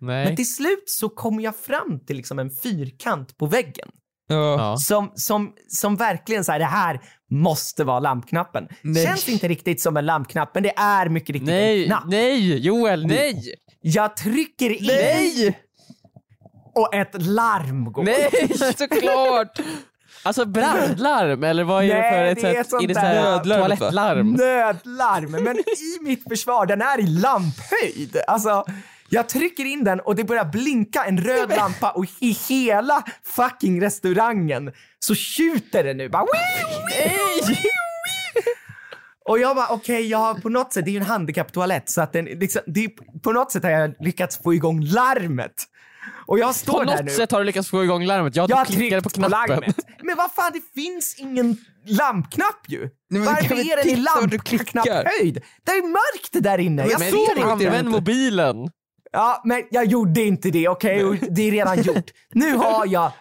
Nej. Men till slut så kommer jag fram till liksom en fyrkant på väggen Ja. Som, som, som verkligen så här, det här måste vara lampknappen. Nej. Känns inte riktigt som en lampknapp, men det är mycket riktigt en Nej, knapp. nej Joel, nej! Jag trycker in Nej! och ett larm går. Nej! <laughs> Såklart! Alltså brandlarm eller vad är det för ett det är sätt? är det där nödlarm, toalettlarm? <laughs> Nödlarm, men i mitt försvar, den är i lamphöjd. Alltså, jag trycker in den och det börjar blinka en röd lampa och i hela fucking restaurangen så tjuter det nu. Bara, Nej! Och jag bara, okej, jag har på något sätt, det är ju en handikapptoalett så att den, liksom, det är, på något sätt har jag lyckats få igång larmet. Och jag står På där något nu. sätt har du lyckats få igång larmet. Jag, Jag klickade på på, knappen. larmet. Men vad fan, det finns ingen lampknapp ju. Nej, men Varför är den i lampknapphöjd? Det är mörkt där inne. Jag Men ser inte. använd mobilen. Ja, men jag gjorde inte det, okej? Och Det är redan gjort. Nu har jag...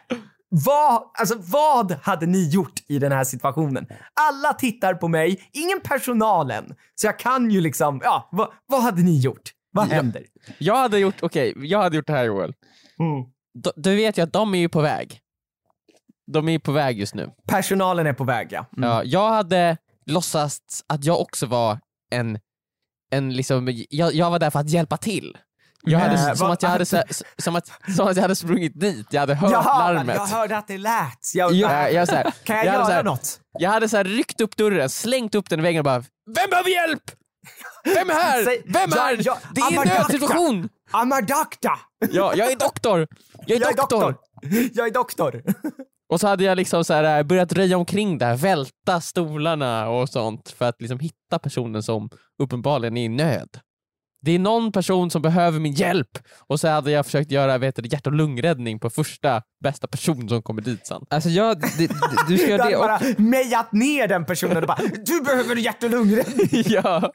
Vad, alltså, vad hade ni gjort i den här situationen? Alla tittar på mig, ingen personal än. Så jag kan ju liksom, ja, vad, vad hade ni gjort? Vad händer? Jag hade gjort, okej, jag hade gjort det här Joel. Mm. D- Du vet ju att de är ju på väg. De är ju på väg just nu. Personalen är på väg, ja. Mm. Ja, jag hade låtsats att jag också var en, en liksom, jag, jag var där för att hjälpa till. Jag hade, Äh, som, vad- att jag hade, så, som, att, som att jag hade sprungit dit, jag hade hört Jaha, larmet. jag hörde att det lät. Jag, Jag, jag, så här, <laughs> kan jag, jag göra här, något? Jag hade så här ryckt upp dörren, slängt upp den i väggen och bara Vem behöver hjälp? Vem är här? Vem är? ja, det är en nödsituation! I'm a doctor! Ja, jag är doktor! Jag är Jag är doktor! doktor! Jag är doktor! Och så hade jag liksom så här, börjat röja omkring där, välta stolarna och sånt för att liksom hitta personen som uppenbarligen är i nöd. Det är någon person som behöver min hjälp och så hade jag försökt göra vet du, hjärt och lungräddning på första bästa person som kommer dit sen. Alltså jag, det, du <laughs> ska göra det bara också. mejat ner den personen och bara du behöver hjärt och lungräddning. <laughs> ja,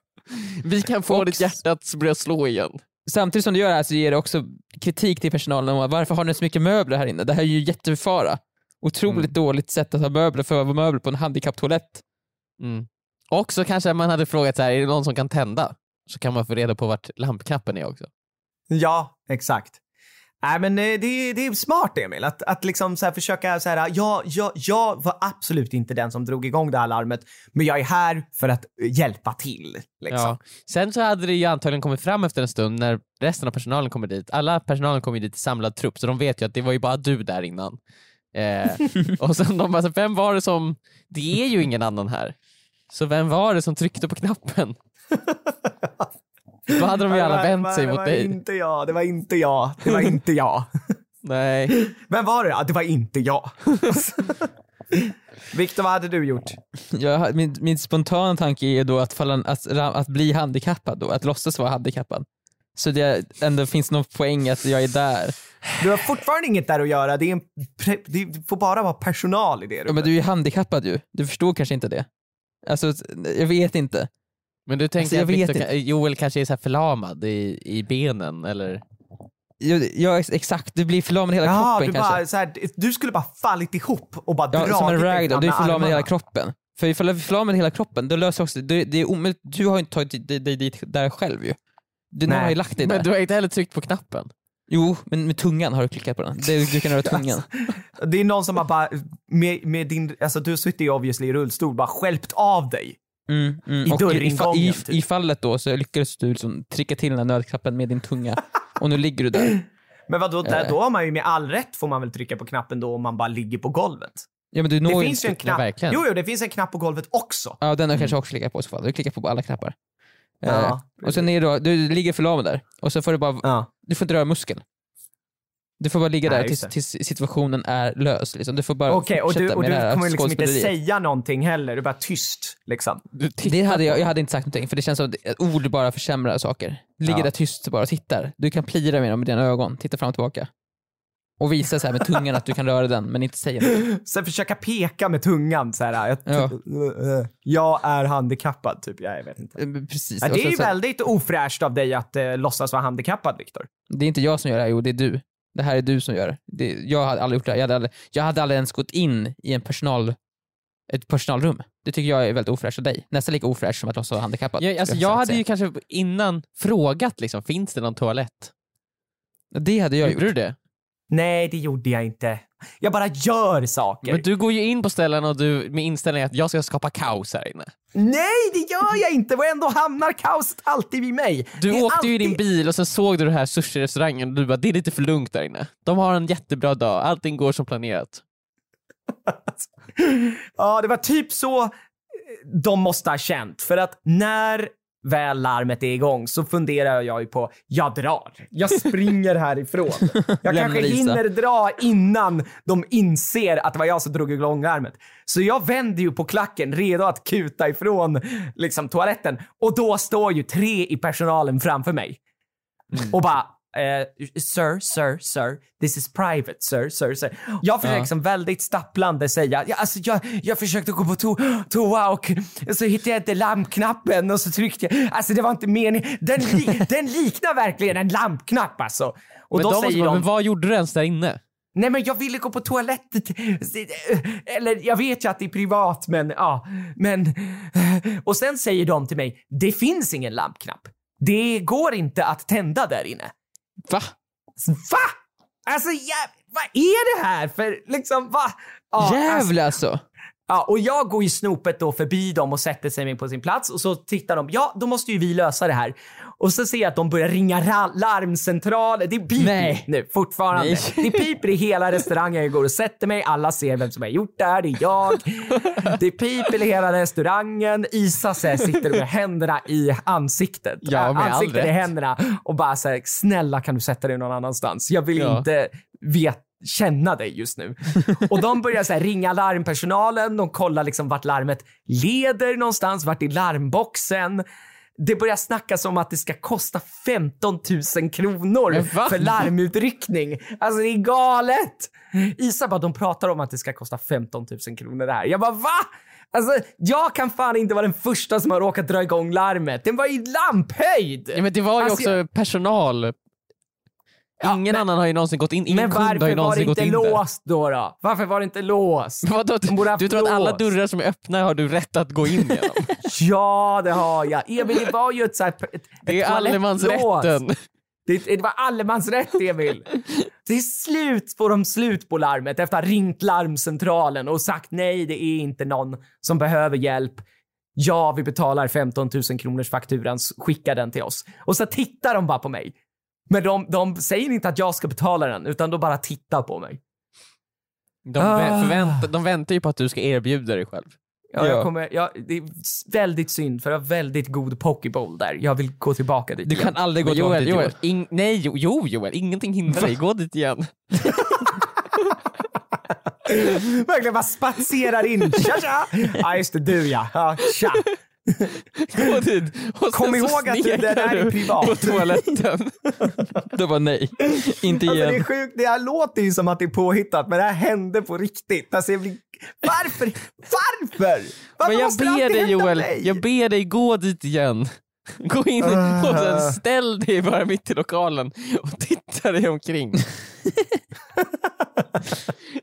vi kan få Och- ditt hjärta att börja slå igen. Samtidigt som du gör det här så ger det också kritik till personalen om varför har ni så mycket möbler här inne? Det här är ju jättefara. Otroligt Mm. dåligt sätt att ha möbler för att vara möbler på en handikapptoalett. Mm. Och så kanske man hade frågat så här, är det någon som kan tända? Så kan man få reda på vart lampknappen är också. Ja, exakt. Nej men eh, det, det är smart Emil, att, att liksom så försöka så här, ja, jag, jag var absolut inte den som drog igång det här larmet, men jag är här för att hjälpa till. Liksom. Ja. Sen så hade det ju antagligen kommit fram efter en stund när resten av personalen kommer dit. Alla personalen kommer dit i samlad trupp så de vet ju att det var ju bara du där innan. Eh, <laughs> och sen de bara, vem var det som, det är ju ingen annan här. Så vem var det som tryckte på knappen? Då hade de ju alla Det var- vänt sig det mot var dig. inte jag, det var inte jag, det var inte jag. <laughs> Nej. Vem var det? Ja, det var inte jag. <laughs> Viktor, vad hade du gjort? Jag, min, min spontana tanke är då att, falla, att, att bli handikappad då, att låtsas vara handikappad. Så det ändå finns någon poäng att jag är där. Du har fortfarande inget där att göra, det, är en det får bara vara personal i det Ja, rummet. men du är ju handikappad ju, du förstår kanske inte det. Alltså, jag vet inte. Men du tänker Alltså, jag att Victor, vet kan- Joel kanske är så här förlamad i, i benen eller? Ja, ja ex- exakt, du blir förlamad i hela Ja, kroppen du, kanske. bara, så här, du skulle bara fallit ihop och bara Ja, dragit som en dig ragdoll, du är med förlamad i hela kroppen. För ifall du är förlamad i hela kroppen, då löser också, det, det är omöjligt, du har ju inte tagit dig dit där själv ju. Du, Nej. har ju lagt dig där. Men du har inte heller tryckt på knappen. Jo, men med tungan har du klickat på den. Det, du kan röra <laughs> tungan. Det är någon som har bara, med, med din, alltså du sitter ju obviously i rullstol, bara skälpt av dig. Mm, mm. I Och i, i, dörringången, i, typ. I fallet då så lyckades du liksom trycka till den här nödknappen med din tunga. Och nu ligger du där. Men vadå, där, Eh. då har man ju med all rätt får man väl trycka på knappen då om man bara ligger på golvet. Ja men du når Det finns ju en knapp. verkligen. Jo, jo, det finns en knapp på golvet också. Ja den har jag kanske också klickat på i så fall. Du klickar på alla knappar. Eh, Ja, och sen är det då, du ligger förlamad där. Och så får du bara, Ja. du får inte röra muskeln. Du får bara ligga Nej, där tills, tills situationen är lös. Liksom. Du får bara Okej, och du, och med du det här kommer liksom inte säga någonting heller, du är bara tyst liksom. Det hade jag, jag hade inte sagt någonting för det känns som att ord bara försämrar saker. Ligger Ja. där tyst och bara tittar. Du kan plira med dem med dina ögon, titta fram och tillbaka. Och visa så här med tungan att du kan röra den men inte säga något. <laughs> Sen försöka peka med tungan så här. Jag, Ja. <laughs> jag är handikappad, typ. Jag vet inte. Eh, Precis. Ja, Och det är ju väldigt ofräscht av dig att eh, låtsas vara handikappad, Viktor. Det är inte jag som gör det här, jo det är du. Det här är du som gör det. det. Jag hade aldrig gjort det här. Jag hade aldrig, jag hade aldrig ens gått in i en personal, ett personalrum. Det tycker jag är väldigt ofräscht av dig. Nästan lika ofräscht som att låtsas vara handikappad. Ja, alltså, jag säga. hade ju kanske innan frågat liksom, finns det någon toalett? Det hade jag Gjorde gjort. du det? Nej, det gjorde jag inte. Jag bara gör saker. Men du går ju in på ställen och du med inställningen att jag ska skapa kaos här inne. Nej, det gör jag inte! Och ändå hamnar kaoset alltid vid mig. Du åkte ju i din alltid- bil och sen såg du den här sushi-restaurangen och du bara, det är lite för lugnt där inne. De har en jättebra dag, allting går som planerat. <laughs> Ja, det var typ så de måste ha känt. För att när väl larmet är igång så funderar jag ju på, jag drar. Jag springer <laughs> härifrån. Jag kanske hinner dra innan de inser att det var jag som drog igång larmet. Så jag vänder ju på klacken, redo att kuta ifrån liksom, toaletten. Och då står ju tre i personalen framför mig. Och bara, eh, sir, sir, sir, this is private, sir, sir, sir. Jag försöker Ja. liksom väldigt stapplande säga, ja, alltså jag, jag försökte gå på to toa och så hittade jag inte lampknappen och så tryckte jag, alltså det var inte meningen. Den, li <laughs> den liknar verkligen en lampknapp alltså. Och men då måste säger de, men vad gjorde du ens där inne? nej men jag ville gå på toaletten. Eller jag vet ju att det är privat men ja, men. Och sen säger de till mig, det finns ingen lampknapp. Det går inte att tända där inne. Va? Va? Alltså, jä- vad är det här för liksom, va? Ja, alltså, Jävlar alltså. ja, och jag går ju snopet då förbi dem och sätter sig på sin plats och så tittar de, ja då måste ju vi lösa det här. Och så ser jag att de börjar ringa ra- larmcentraler. Det piper Nej. nu fortfarande. Nej. Det piper i hela restaurangen. Jag går och sätter mig, alla ser vem som har gjort det här, det är jag. Det piper i hela restaurangen. Isa så här, sitter med händerna i ansiktet. Ja, med ansiktet i händerna och bara så här, snälla kan du sätta dig någon annanstans? Jag vill Ja. inte vet, känna dig just nu. Och de börjar så här ringa larmpersonalen, de kollar liksom vart larmet leder någonstans, vart är larmboxen. Det börjar snackas om att det ska kosta 15 000 kronor för larmutryckning. Alltså det är galet! Isa bara, de pratar om att det ska kosta 15 000 kronor det här. Jag bara, va? Alltså, jag kan fan inte vara den första som har råkat dra igång larmet. Den var i lamphöjd! Ja, men det var ju Alltså, också personal. Ja, Ingen men- annan har ju någonsin gått in, ingen Men kund har ju varför var det någonsin gått inte in där. låst då, då? Varför var det inte låst? Men <laughs> Vadå, haft du tror att alla dörrar som är öppna har du rätt att gå in genom? <laughs> Ja, det har jag. Emil, det var ju ett, så här, ett, Det är allemansrätten. Det, det var allemansrätt, Emil. Till slut får de slut på larmet efter att ha ringt larmcentralen och sagt nej, det är inte någon som behöver hjälp. Ja, vi betalar 15 000 kronors fakturan, skicka den till oss. Och så tittar de bara på mig. Men de, de säger inte att jag ska betala den, utan de bara tittar på mig. De, Ah. vä- förväntar, de väntar ju på att du ska erbjuda dig själv. Ja, Jag Ja. kommer, jag, det är väldigt synd, för jag har väldigt god pokeball där. Jag vill gå tillbaka dit Du igen. kan aldrig gå tillbaka Joel, dit Joel, Joel. ing, nej, jo, jo Joel, ingenting hindrar dig. Gå dit igen. <laughs> Verkligen bara spatserar in. Tja, tja! Ja, just det, du ja. ja tja. Gå <laughs> dit. Och Kom ihåg att det där är privat. På <laughs> toaletten. Det var nej. Inte Alltså, det är igen. sjukt, det här låter ju som att det är påhittat, men det här hände på riktigt. Alltså, jag blir... Varför? Varför? Varför Men jag måste det ber dig Joel, mig? jag ber dig gå dit igen. Gå in och sen ställ dig bara mitt i lokalen och titta dig omkring. <laughs>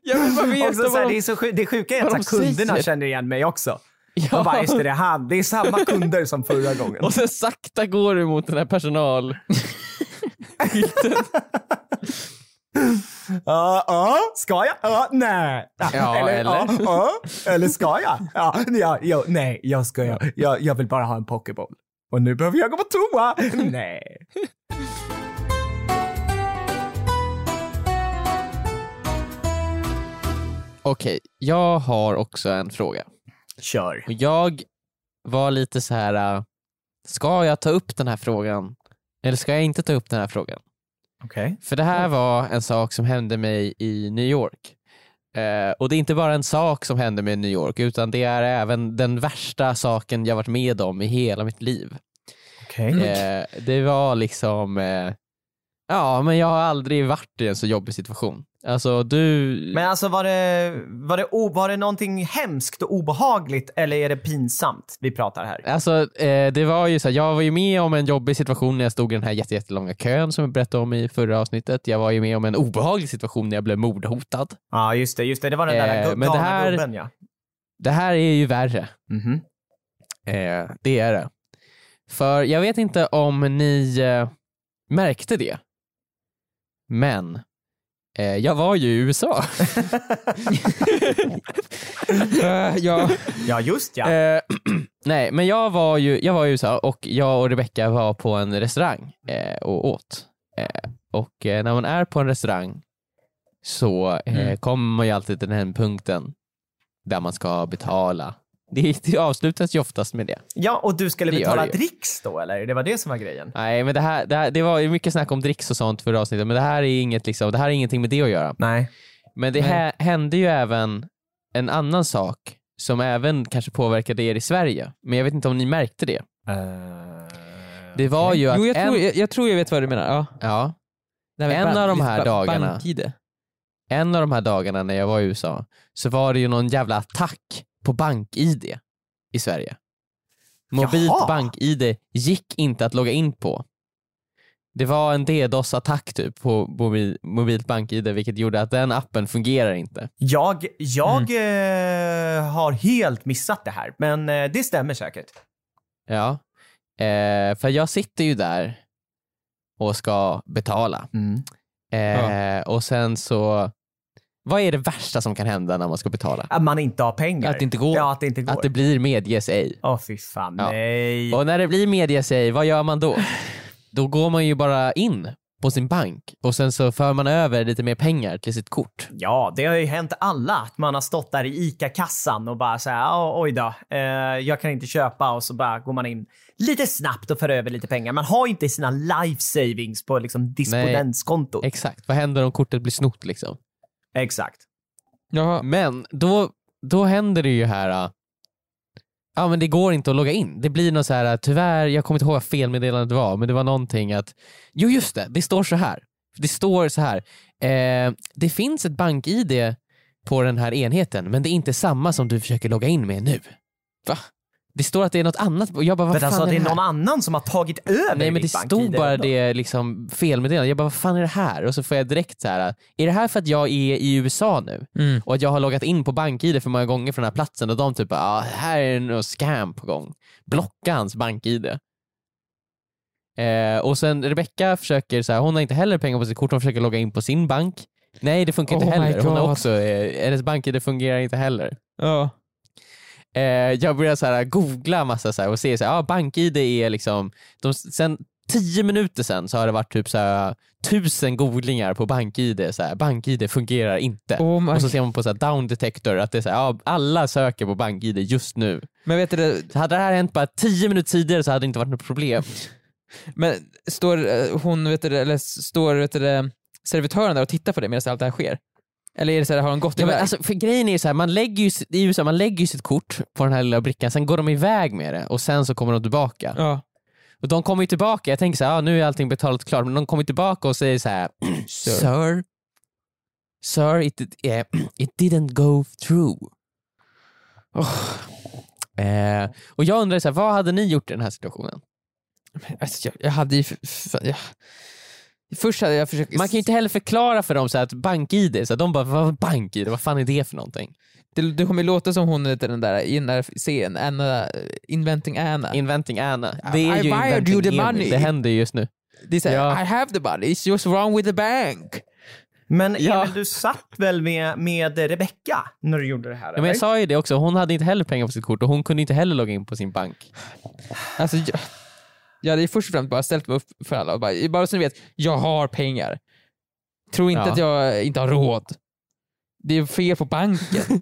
Jag vill bara veta vad det, de... är så sjuk, det sjuka är att kunderna säger. känner igen mig också. Ja. De bara, just det, det är han. Det är samma kunder som förra gången. <laughs> Och sen sakta går du mot den här personal... <laughs> Ja, ja, ska jag? Ja, nej. Ja, eller? Ja, ja, eller ska jag? Ja, ja, ja, nej, jag ska jag. jag. Jag vill bara ha en pokéboll. Och nu behöver jag gå på toa. Nej. Okej, jag har också en fråga. Kör. Och jag var lite så här. äh, ska jag ta upp den här frågan eller ska jag inte ta upp den här frågan? Okej. För det här var en sak som hände mig i New York. Eh, och det är inte bara en sak som hände mig i New York utan det är även den värsta saken jag varit med om i hela mitt liv. Okej. Eh, det var liksom, eh, ja men jag har aldrig varit i en så jobbig situation. Alltså du, Men alltså var det, var, det o, var det någonting hemskt och obehagligt eller är det pinsamt vi pratar här? Alltså eh, det var ju så här, jag var ju med om en jobbig situation när jag stod i den här jätte- jättelånga kön som jag berättade om i förra avsnittet. Jag var ju med om en obehaglig situation när jag blev mordhotad. Ja, just det. Just det. Det var den där Eh, gu- men det galna här- gubben ja. Det här är ju värre. Mhm. Eh, det är det. För jag vet inte om ni eh, märkte det, men eh, jag var ju i USA. <laughs> Eh, ja. Ja, just ja. Eh, <clears throat> nej, men jag var, ju, jag var i USA och jag och Rebecca var på en restaurang eh, och åt. Eh, och eh, när man är på en restaurang så Mm. kommer man ju alltid till den punkten där man ska betala. Det, det avslutas ju oftast med det. Ja, och du skulle det betala dricks då eller? Det var det som var grejen? Nej, men det här, det, här, det var ju mycket snack om dricks och sånt för avsnittet, men det här är inget liksom, det här är ingenting med det att göra. Nej. Men det Nej. här hände ju även en annan sak som även kanske påverkade er i Sverige, men jag vet inte om ni märkte det. Det var ju att Jo, jag, en, tror, jag, jag tror jag vet vad du menar. Ja. ja, med En ban- av de här dagarna. BankID. en av de här dagarna när jag var i USA så var det ju någon jävla attack på BankID i Sverige. Mobilt Jaha. BankID gick inte att logga in på. Det var en DDoS-attack typ på mobil, mobilt BankID vilket gjorde att den appen fungerar inte. Jag, jag Mm. eh, har helt missat det här, men eh, det stämmer säkert. Ja, eh, för jag sitter ju där och ska betala. Eh, Och sen så, vad är det värsta som kan hända när man ska betala? Att man inte har pengar. Att det inte går. Ja, att det inte går. Att det blir medges ej. Åh fy fan, Ja. nej. Och när det blir medges ej, vad gör man då? Då går man ju bara in på sin bank och sen så för man över lite mer pengar till sitt kort. Ja, det har ju hänt alla att man har stått där i ICA-kassan och bara såhär, "Ja, oj då, eh, jag kan inte köpa och så bara går man in lite snabbt och för över lite pengar. Man har inte sina life savings på liksom disponentskontot. Exakt, vad händer om kortet blir snott liksom? Exakt. Jaha. Men då, då händer det ju här, äh, ja men det går inte att logga in. Det blir något så här, äh, tyvärr, jag kommer inte ihåg vad felmeddelandet var, men det var någonting att, jo just det, det står så här. Det står så här, eh, det finns ett bank-id på den här enheten, men det är inte samma som du försöker logga in med nu. Va? Det står att det är något annat, och jag bara, vad För fan alltså är det är det någon annan som har tagit över Nej men det stod bara det liksom felmeddelande. Jag bara, vad fan är det här? Och så får jag direkt så här, är det här för att jag är i USA nu? Mm. Och att jag har loggat in på BankID för många gånger från den här platsen och de typ bara, ah, här är något scam på gång. Blocka hans BankID. Eh, och sen Rebecca försöker, så här, hon har inte heller pengar på sitt kort, hon försöker logga in på sin bank. Nej det funkar inte Oh my heller. Hon har också, eh, hennes BankID fungerar inte heller. Ja. Eh, jag börjar så här, googla massa så här, och se så här, ah, BankID är liksom, de, sen tio minuter sen så har det varit typ så här, tusen googlingar på BankID. Så här, BankID fungerar inte. Oh. Och så ser man på så här, down detector att det är så här, ja, alla söker på BankID just nu. Men vet du, Så hade det här hänt bara tio minuter tidigare så hade det inte varit något problem. <laughs> men står eh, hon, vet du, eller står vet du, servitören där och tittar på det medan allt det här sker? Eller är det så här, har de gått Ja, iväg? alltså, för grejen är ju så här, man lägger ju, i USA, man lägger ju sitt kort på den här lilla brickan, sen går de iväg med det och sen så kommer de tillbaka. ja. Och de kommer ju tillbaka, jag tänker så här, ah, nu är allting betalat klart, men de kommer tillbaka och säger så här, <clears throat> Sir, Sir, it, eh, <clears throat> it didn't go through. Eh, och jag undrar, så här, vad hade ni gjort i den här situationen? Alltså, jag, jag hade ju... f- f- jag, först hade jag försökt... Man kan ju inte heller förklara för dem så att bank-id, så att de bara vad bank-id, vad fan är det för någonting? det, det kommer ju låta som hon heter den där i den där serien, Anna, Inventing Anna. Inventing Anna. Det är I ju wired you the Emil. money. Det händer ju just nu. det är Ja. I have the money, it's just wrong with the bank. Men Ja. Emil, du satt väl med, med Rebecca när du gjorde det här? Ja, men jag sa ju det också, hon hade inte heller pengar på sitt kort och hon kunde inte heller logga in på sin bank. Alltså, jag, jag hade ju först och främst bara ställt mig upp för alla och bara, bara så ni vet, jag har pengar. Tro inte Ja. att jag inte har råd. Det är fel på banken. <laughs>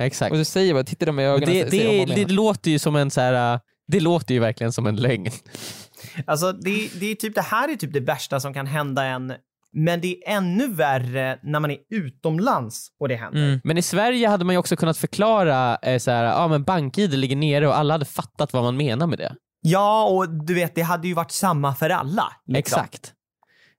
Exakt. och så säger jag bara, tittar de i ögonen det, det, det låter ju som en så här. det låter ju verkligen som en lögn. Alltså, det, det, är typ, det här är typ det värsta som kan hända en. Men det är ännu värre när man är utomlands och det händer. Mm. Men i Sverige hade man ju också kunnat förklara eh, så här, ja men bank-id ligger nere och alla hade fattat vad man menar med det. Ja, och du vet, det hade ju varit samma för alla. liksom. Exakt.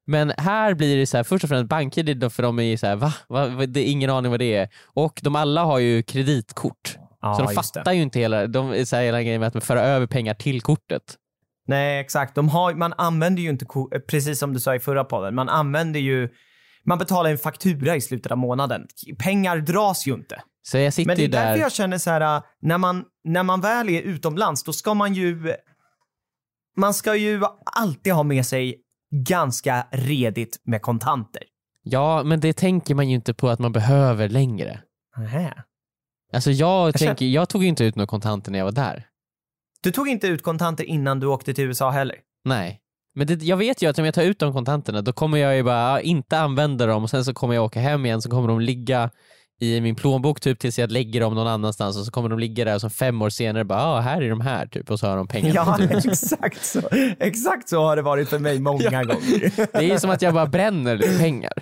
Men här blir det så här, först och främst bank-id för de är ju så här, va? va? Det är ingen aning vad det är. Och de alla har ju kreditkort. Ja, så de fattar ju inte hela, de så här, hela grejen med att föra över pengar till kortet. Nej, exakt. De har, man använder ju inte, precis som du sa i förra podden, man använder ju, man betalar en faktura i slutet av månaden. Pengar dras ju inte. Så jag sitter Men det är därför där. jag känner så här, äh, när man, när man väl är utomlands, då ska man ju, man ska ju alltid ha med sig ganska redigt med kontanter. Ja, men det tänker man ju inte på att man behöver längre. Nähä. Alltså jag, Jag tänker, jag tog inte ut några kontanter när jag var där. Du tog inte ut kontanter innan du åkte till USA heller? Nej. Men det, jag vet ju att om jag tar ut de kontanterna då kommer jag ju bara inte använda dem och sen så kommer jag åka hem igen så kommer de ligga i min plånbok typ tills jag lägger dem någon annanstans och så kommer de ligga där och så fem år senare bara ah, här är de här typ och så har de pengarna. Ja, <laughs> <laughs> exakt så. Exakt så har det varit för mig många <laughs> gånger. Det är som att jag bara bränner pengar.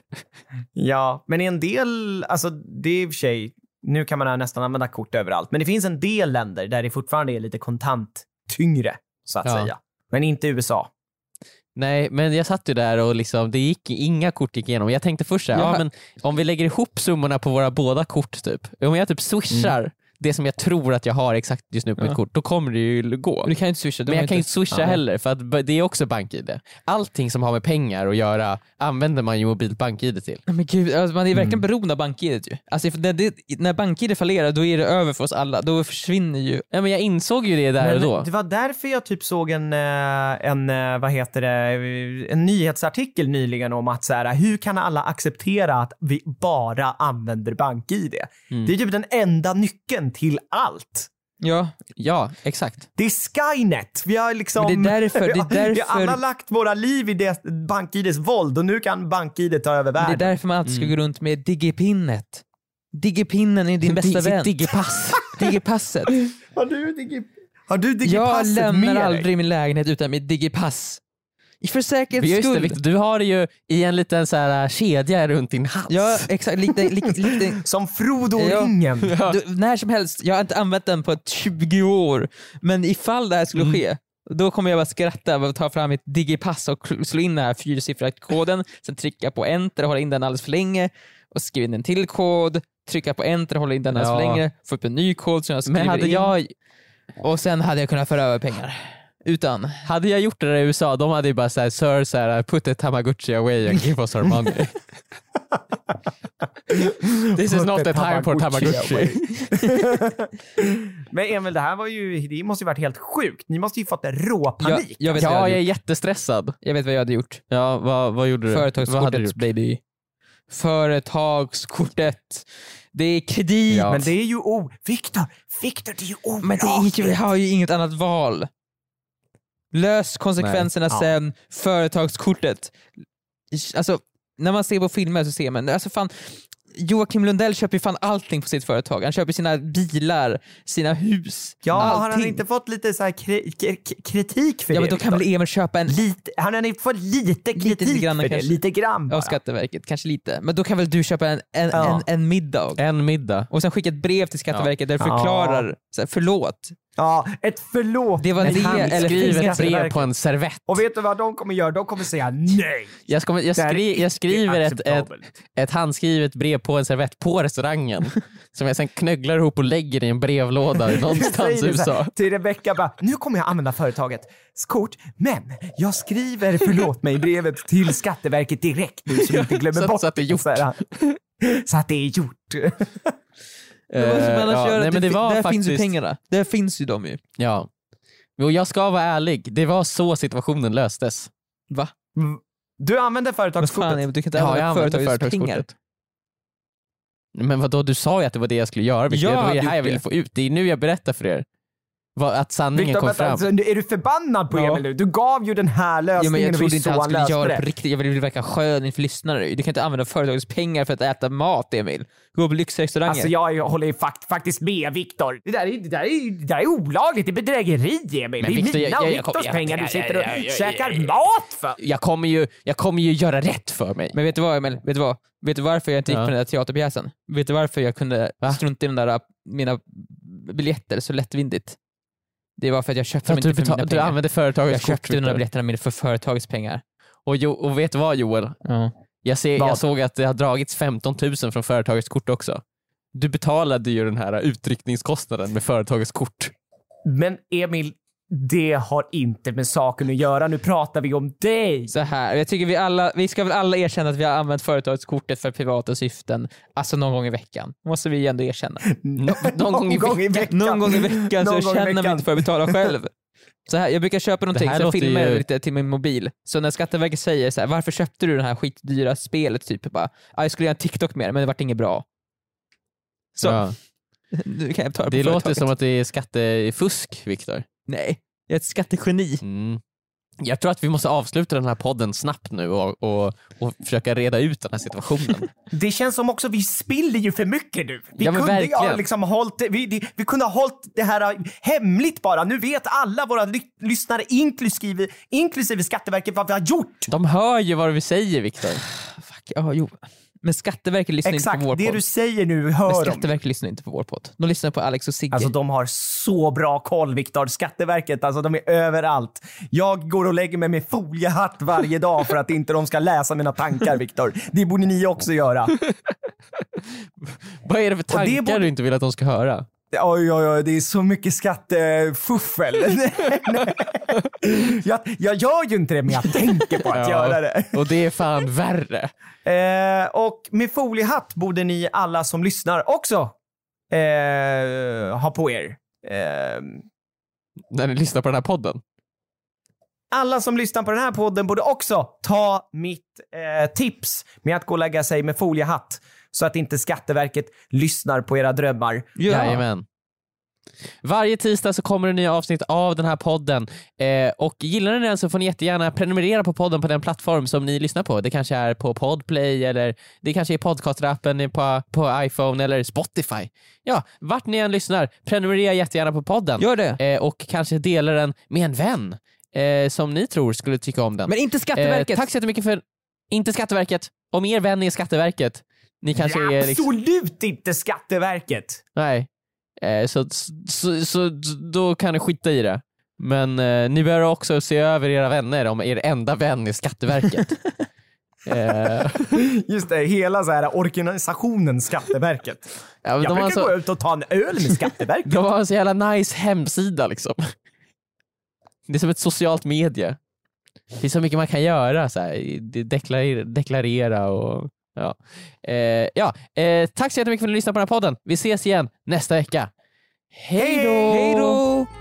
Ja, men i en del, alltså det är i och för sig, nu kan man nästan använda kort överallt, men det finns en del länder där det fortfarande är lite kontant tyngre, så att Ja. säga. Men inte USA. Nej, men jag satt ju där och liksom, det gick, inga kort gick igenom. Jag tänkte först såhär, Ja. ja. men om vi lägger ihop summorna på våra båda kort typ, om jag typ swishar det som jag tror att jag har exakt just nu på Ja. mitt kort, då kommer det ju gå. Du kan inte swisha. Men jag kan ju inte- inte swisha Ja. heller för att det är också bank-id. Allting som har med pengar att göra använder man ju mobilt bank-id till. Men gud, alltså man är verkligen Mm. beroende av bank-id ju. Alltså, det, när bank-id fallerar då är det över för oss alla. Då försvinner ju... Ja, men jag insåg ju det där och Men då. det var därför jag typ såg en, eh, en eh, vad heter det, en nyhetsartikel nyligen om att så här, hur kan alla acceptera att vi bara använder bank-id? Mm. Det är typ den enda nyckeln till allt. Ja, Ja, exakt. Det är Skynet. Vi har liksom... Men det är därför- det är <laughs> Vi därför- har alla lagt våra liv i det bank-ids våld och nu kan bank-id ta över men det är världen. därför man alltid ska Mm. gå runt med digipinnet. Digipinnen är din <laughs> bästa vän. digipass. Digipasset. <laughs> Har du, digi... har du Jag digipasset lämnar med dig? aldrig min lägenhet utan mitt digipass. För säkerhets Just det, skull. Victor, du har det ju i en liten så här, äh, kedja runt din hals. Ja, exakt. Lite, lite, <laughs> lite, Som Frodo och Ja. du, när som helst, jag har inte använt den på ett 20 år, men ifall det här skulle Mm. ske, då kommer jag bara skratta och ta fram mitt digipass och slå in den här fyrsiffriga koden, sen trycka på enter och hålla in den alldeles för länge och skriva in en till kod, trycka på enter och hålla in den alldeles för Ja. länge, få upp en ny kod som jag skriver Men hade in jag, och sen hade jag kunnat föra över pengar. Utan, hade jag gjort det där i USA, de hade ju bara såhär, sir, så här, put the tamagotchi away and give us our money. <laughs> This is not the time for tamagotchi. <laughs> Men Emil, det här var ju, det måste ju varit helt sjukt. Ni måste ju fått en råpanik. jag, jag vet vad jag Ja, hade jag är gjort. jättestressad. Jag vet vad jag hade gjort. Ja, vad, vad gjorde du? Vad hade du Företagskortet gjort? baby. Företagskortet. Det är kredit. Ja. Men det är ju o... Viktor! Viktor, det är ju olagligt. Men det är jag har ju inget annat val. Lös konsekvenserna Nej. Ja. sen, företagskortet. Alltså, när man ser på filmer så ser man, alltså fan, Joakim Lundell köper ju fan allting på sitt företag. Han köper sina bilar, sina hus, Ja, har allting. han inte fått lite så här kri- kritik för ja det? men då kan väl Emil köpa en Lite, han har inte fått lite kritik lite grann för det. kanske. Lite grann bara. av Skatteverket, kanske lite. Men då kan väl du köpa en, en, Ja. en, en middag En middag. och sen skicka ett brev till Skatteverket där du Ja. förklarar, så här, förlåt, Ja, ett förlåt Det var mig det, eller Skriv ett brev på en servett. Och vet du vad de kommer göra? De kommer säga nej. Jag, ska, jag, skri, jag skriver ett, ett, ett handskrivet brev på en servett på restaurangen <laughs> som jag sen knögglar ihop och lägger i en brevlåda <laughs> någonstans i USA. Till Rebecca bara, nu kommer jag använda företagets kort, men jag skriver förlåt mig brevet till Skatteverket direkt nu så vi inte glömmer Så- bort så att det är gjort. Så, här, <laughs> så att det är gjort. Ska man annars Eh, ja, göra? nej, men det var där finns ju faktiskt- pengarna. Där finns ju de ju. Ja. Och jag ska vara ärlig, det var så situationen löstes. Va? Du använder Vad fan, företagskortet. du kan inte Ja, jag använda använde pengar. företagskortet. Men vadå, du sa ju att det var det jag skulle göra. Jag det var det här jag ville det. få ut. Det är nu jag berättar för er. Vad, att sanningen Victor, kom vänta, fram. alltså, är du förbannad på Ja. Emil nu? Du gav ju den här Ja, lösningen men jag trodde inte han skulle göra det på riktigt. Jag ville verka skön inför lyssnare. Du kan inte använda företagets pengar för att äta mat, Emil. Gå på lyxrestauranger. Alltså jag håller ju fakt faktiskt med Viktor. Det där är, det där är, det där är olagligt, det är bedrägeri Emil. Men det är Victor, mina jag- och jag- jag Viktors jag- pengar du jag- sitter jag- och jag- jag- käkar jag- mat för. Jag kommer, ju, jag kommer ju göra rätt för mig. Men vet du vad Emil? Vet du vad? Vet du varför jag inte gick Ja. på den där teaterpjäsen? Vet du varför jag kunde Va? strunta i de där äh, mina biljetter så lättvindigt? Det var för att jag köpte dem att du, inte för mina du pengar. Jag företagets kort. köpte de där biljetterna med för företagets pengar. Och, jo, och vet du vad Joel? Ja. Jag, ser, Vad? jag såg att det har dragits 15 000 från företagets kort också. Du betalade ju den här utryckningskostnaden med företagets kort. Men Emil, det har inte med saken att göra. Nu pratar vi om dig. Så här, jag tycker vi alla, vi ska väl alla erkänna att vi har använt företagets kortet för privata syften, alltså någon gång i veckan. måste vi ändå erkänna. <laughs> Nå- någon gång i veckan. Någon gång i veckan <laughs> så Någon gång i känner vi veckan. inte för att betala själv. <laughs> Så här, jag brukar köpa någonting, så jag filmar ju- lite till min mobil. Så när Skatteverket säger så här, varför köpte du det här skitdyra spelet? Typ, jag bara, "Ja, jag skulle göra en TikTok med det, men det vart inget bra. Så, Ja. nu kan jag betala på Det låter som att det är skattefusk, Viktor. Nej, jag är ett skattegeni. Mm. Jag tror att vi måste avsluta den här podden snabbt nu och, och, och försöka reda ut den här situationen. <laughs> Det känns som också vi spiller ju för mycket nu. Vi Ja, kunde ju ha liksom hållit det, vi, vi kunde ha hållit det här hemligt bara. Nu vet alla våra ly- lyssnare, inklusive, inklusive Skatteverket, vad vi har gjort. De hör ju vad vi säger Viktor. <sighs> Fuck, ja, jo. Men Skatteverket lyssnar inte Exakt, på vår det podd. du säger nu Men hör de. Skatteverket lyssnar inte på vår podd. De lyssnar på Alex och Sigge. Alltså de har så bra koll Viktor. Skatteverket, alltså de är överallt. Jag går och lägger mig med foliehatt varje dag för att inte de ska läsa mina tankar Viktor. Det borde ni också göra. <laughs> Vad är det för det tankar borde- du inte vill att de ska höra? Oj, oj, oj, det är så mycket skattefuffel. <laughs> jag, jag gör ju inte det, men jag tänker på att Ja. göra det. Och det är fan värre. Eh, och med foliehatt borde ni alla som lyssnar också eh, ha på er. Eh, När ni lyssnar på den här podden. alla som lyssnar på den här podden borde också ta mitt eh, tips med att gå och lägga sig med foliehatt så att inte Skatteverket lyssnar på era drömmar. ja. Jajamän. Varje tisdag så kommer det nya avsnitt av den här podden eh, och gillar ni den så får ni jättegärna prenumerera på podden på den plattform som ni lyssnar på. Det kanske är på Podplay eller det kanske är podcastrappen på, på iPhone eller Spotify. Ja, vart ni än lyssnar, prenumerera jättegärna på podden Gör det. eh, och kanske dela den med en vän eh, som ni tror skulle tycka om den. Men inte Skatteverket. Eh, tack så jättemycket för, inte Skatteverket, om er vän är Skatteverket. Ni kanske är liksom, Absolut inte Skatteverket! nej. Eh, så, så, så då kan ni skita i det. Men eh, ni behöver också se över era vänner om er enda vän är Skatteverket. <laughs> eh, Just det, hela så här organisationen Skatteverket. <laughs> ja, Jag brukar gå så, ut och ta en öl med Skatteverket. <laughs> de har en så jävla nice hemsida liksom. Det är som ett socialt medie. Det är så mycket man kan göra, så här, det- deklarera, deklarera och ja. Eh, ja. Eh, tack så jättemycket för att ni lyssnade på den här podden. Vi ses igen nästa vecka. Hej då! Hej då!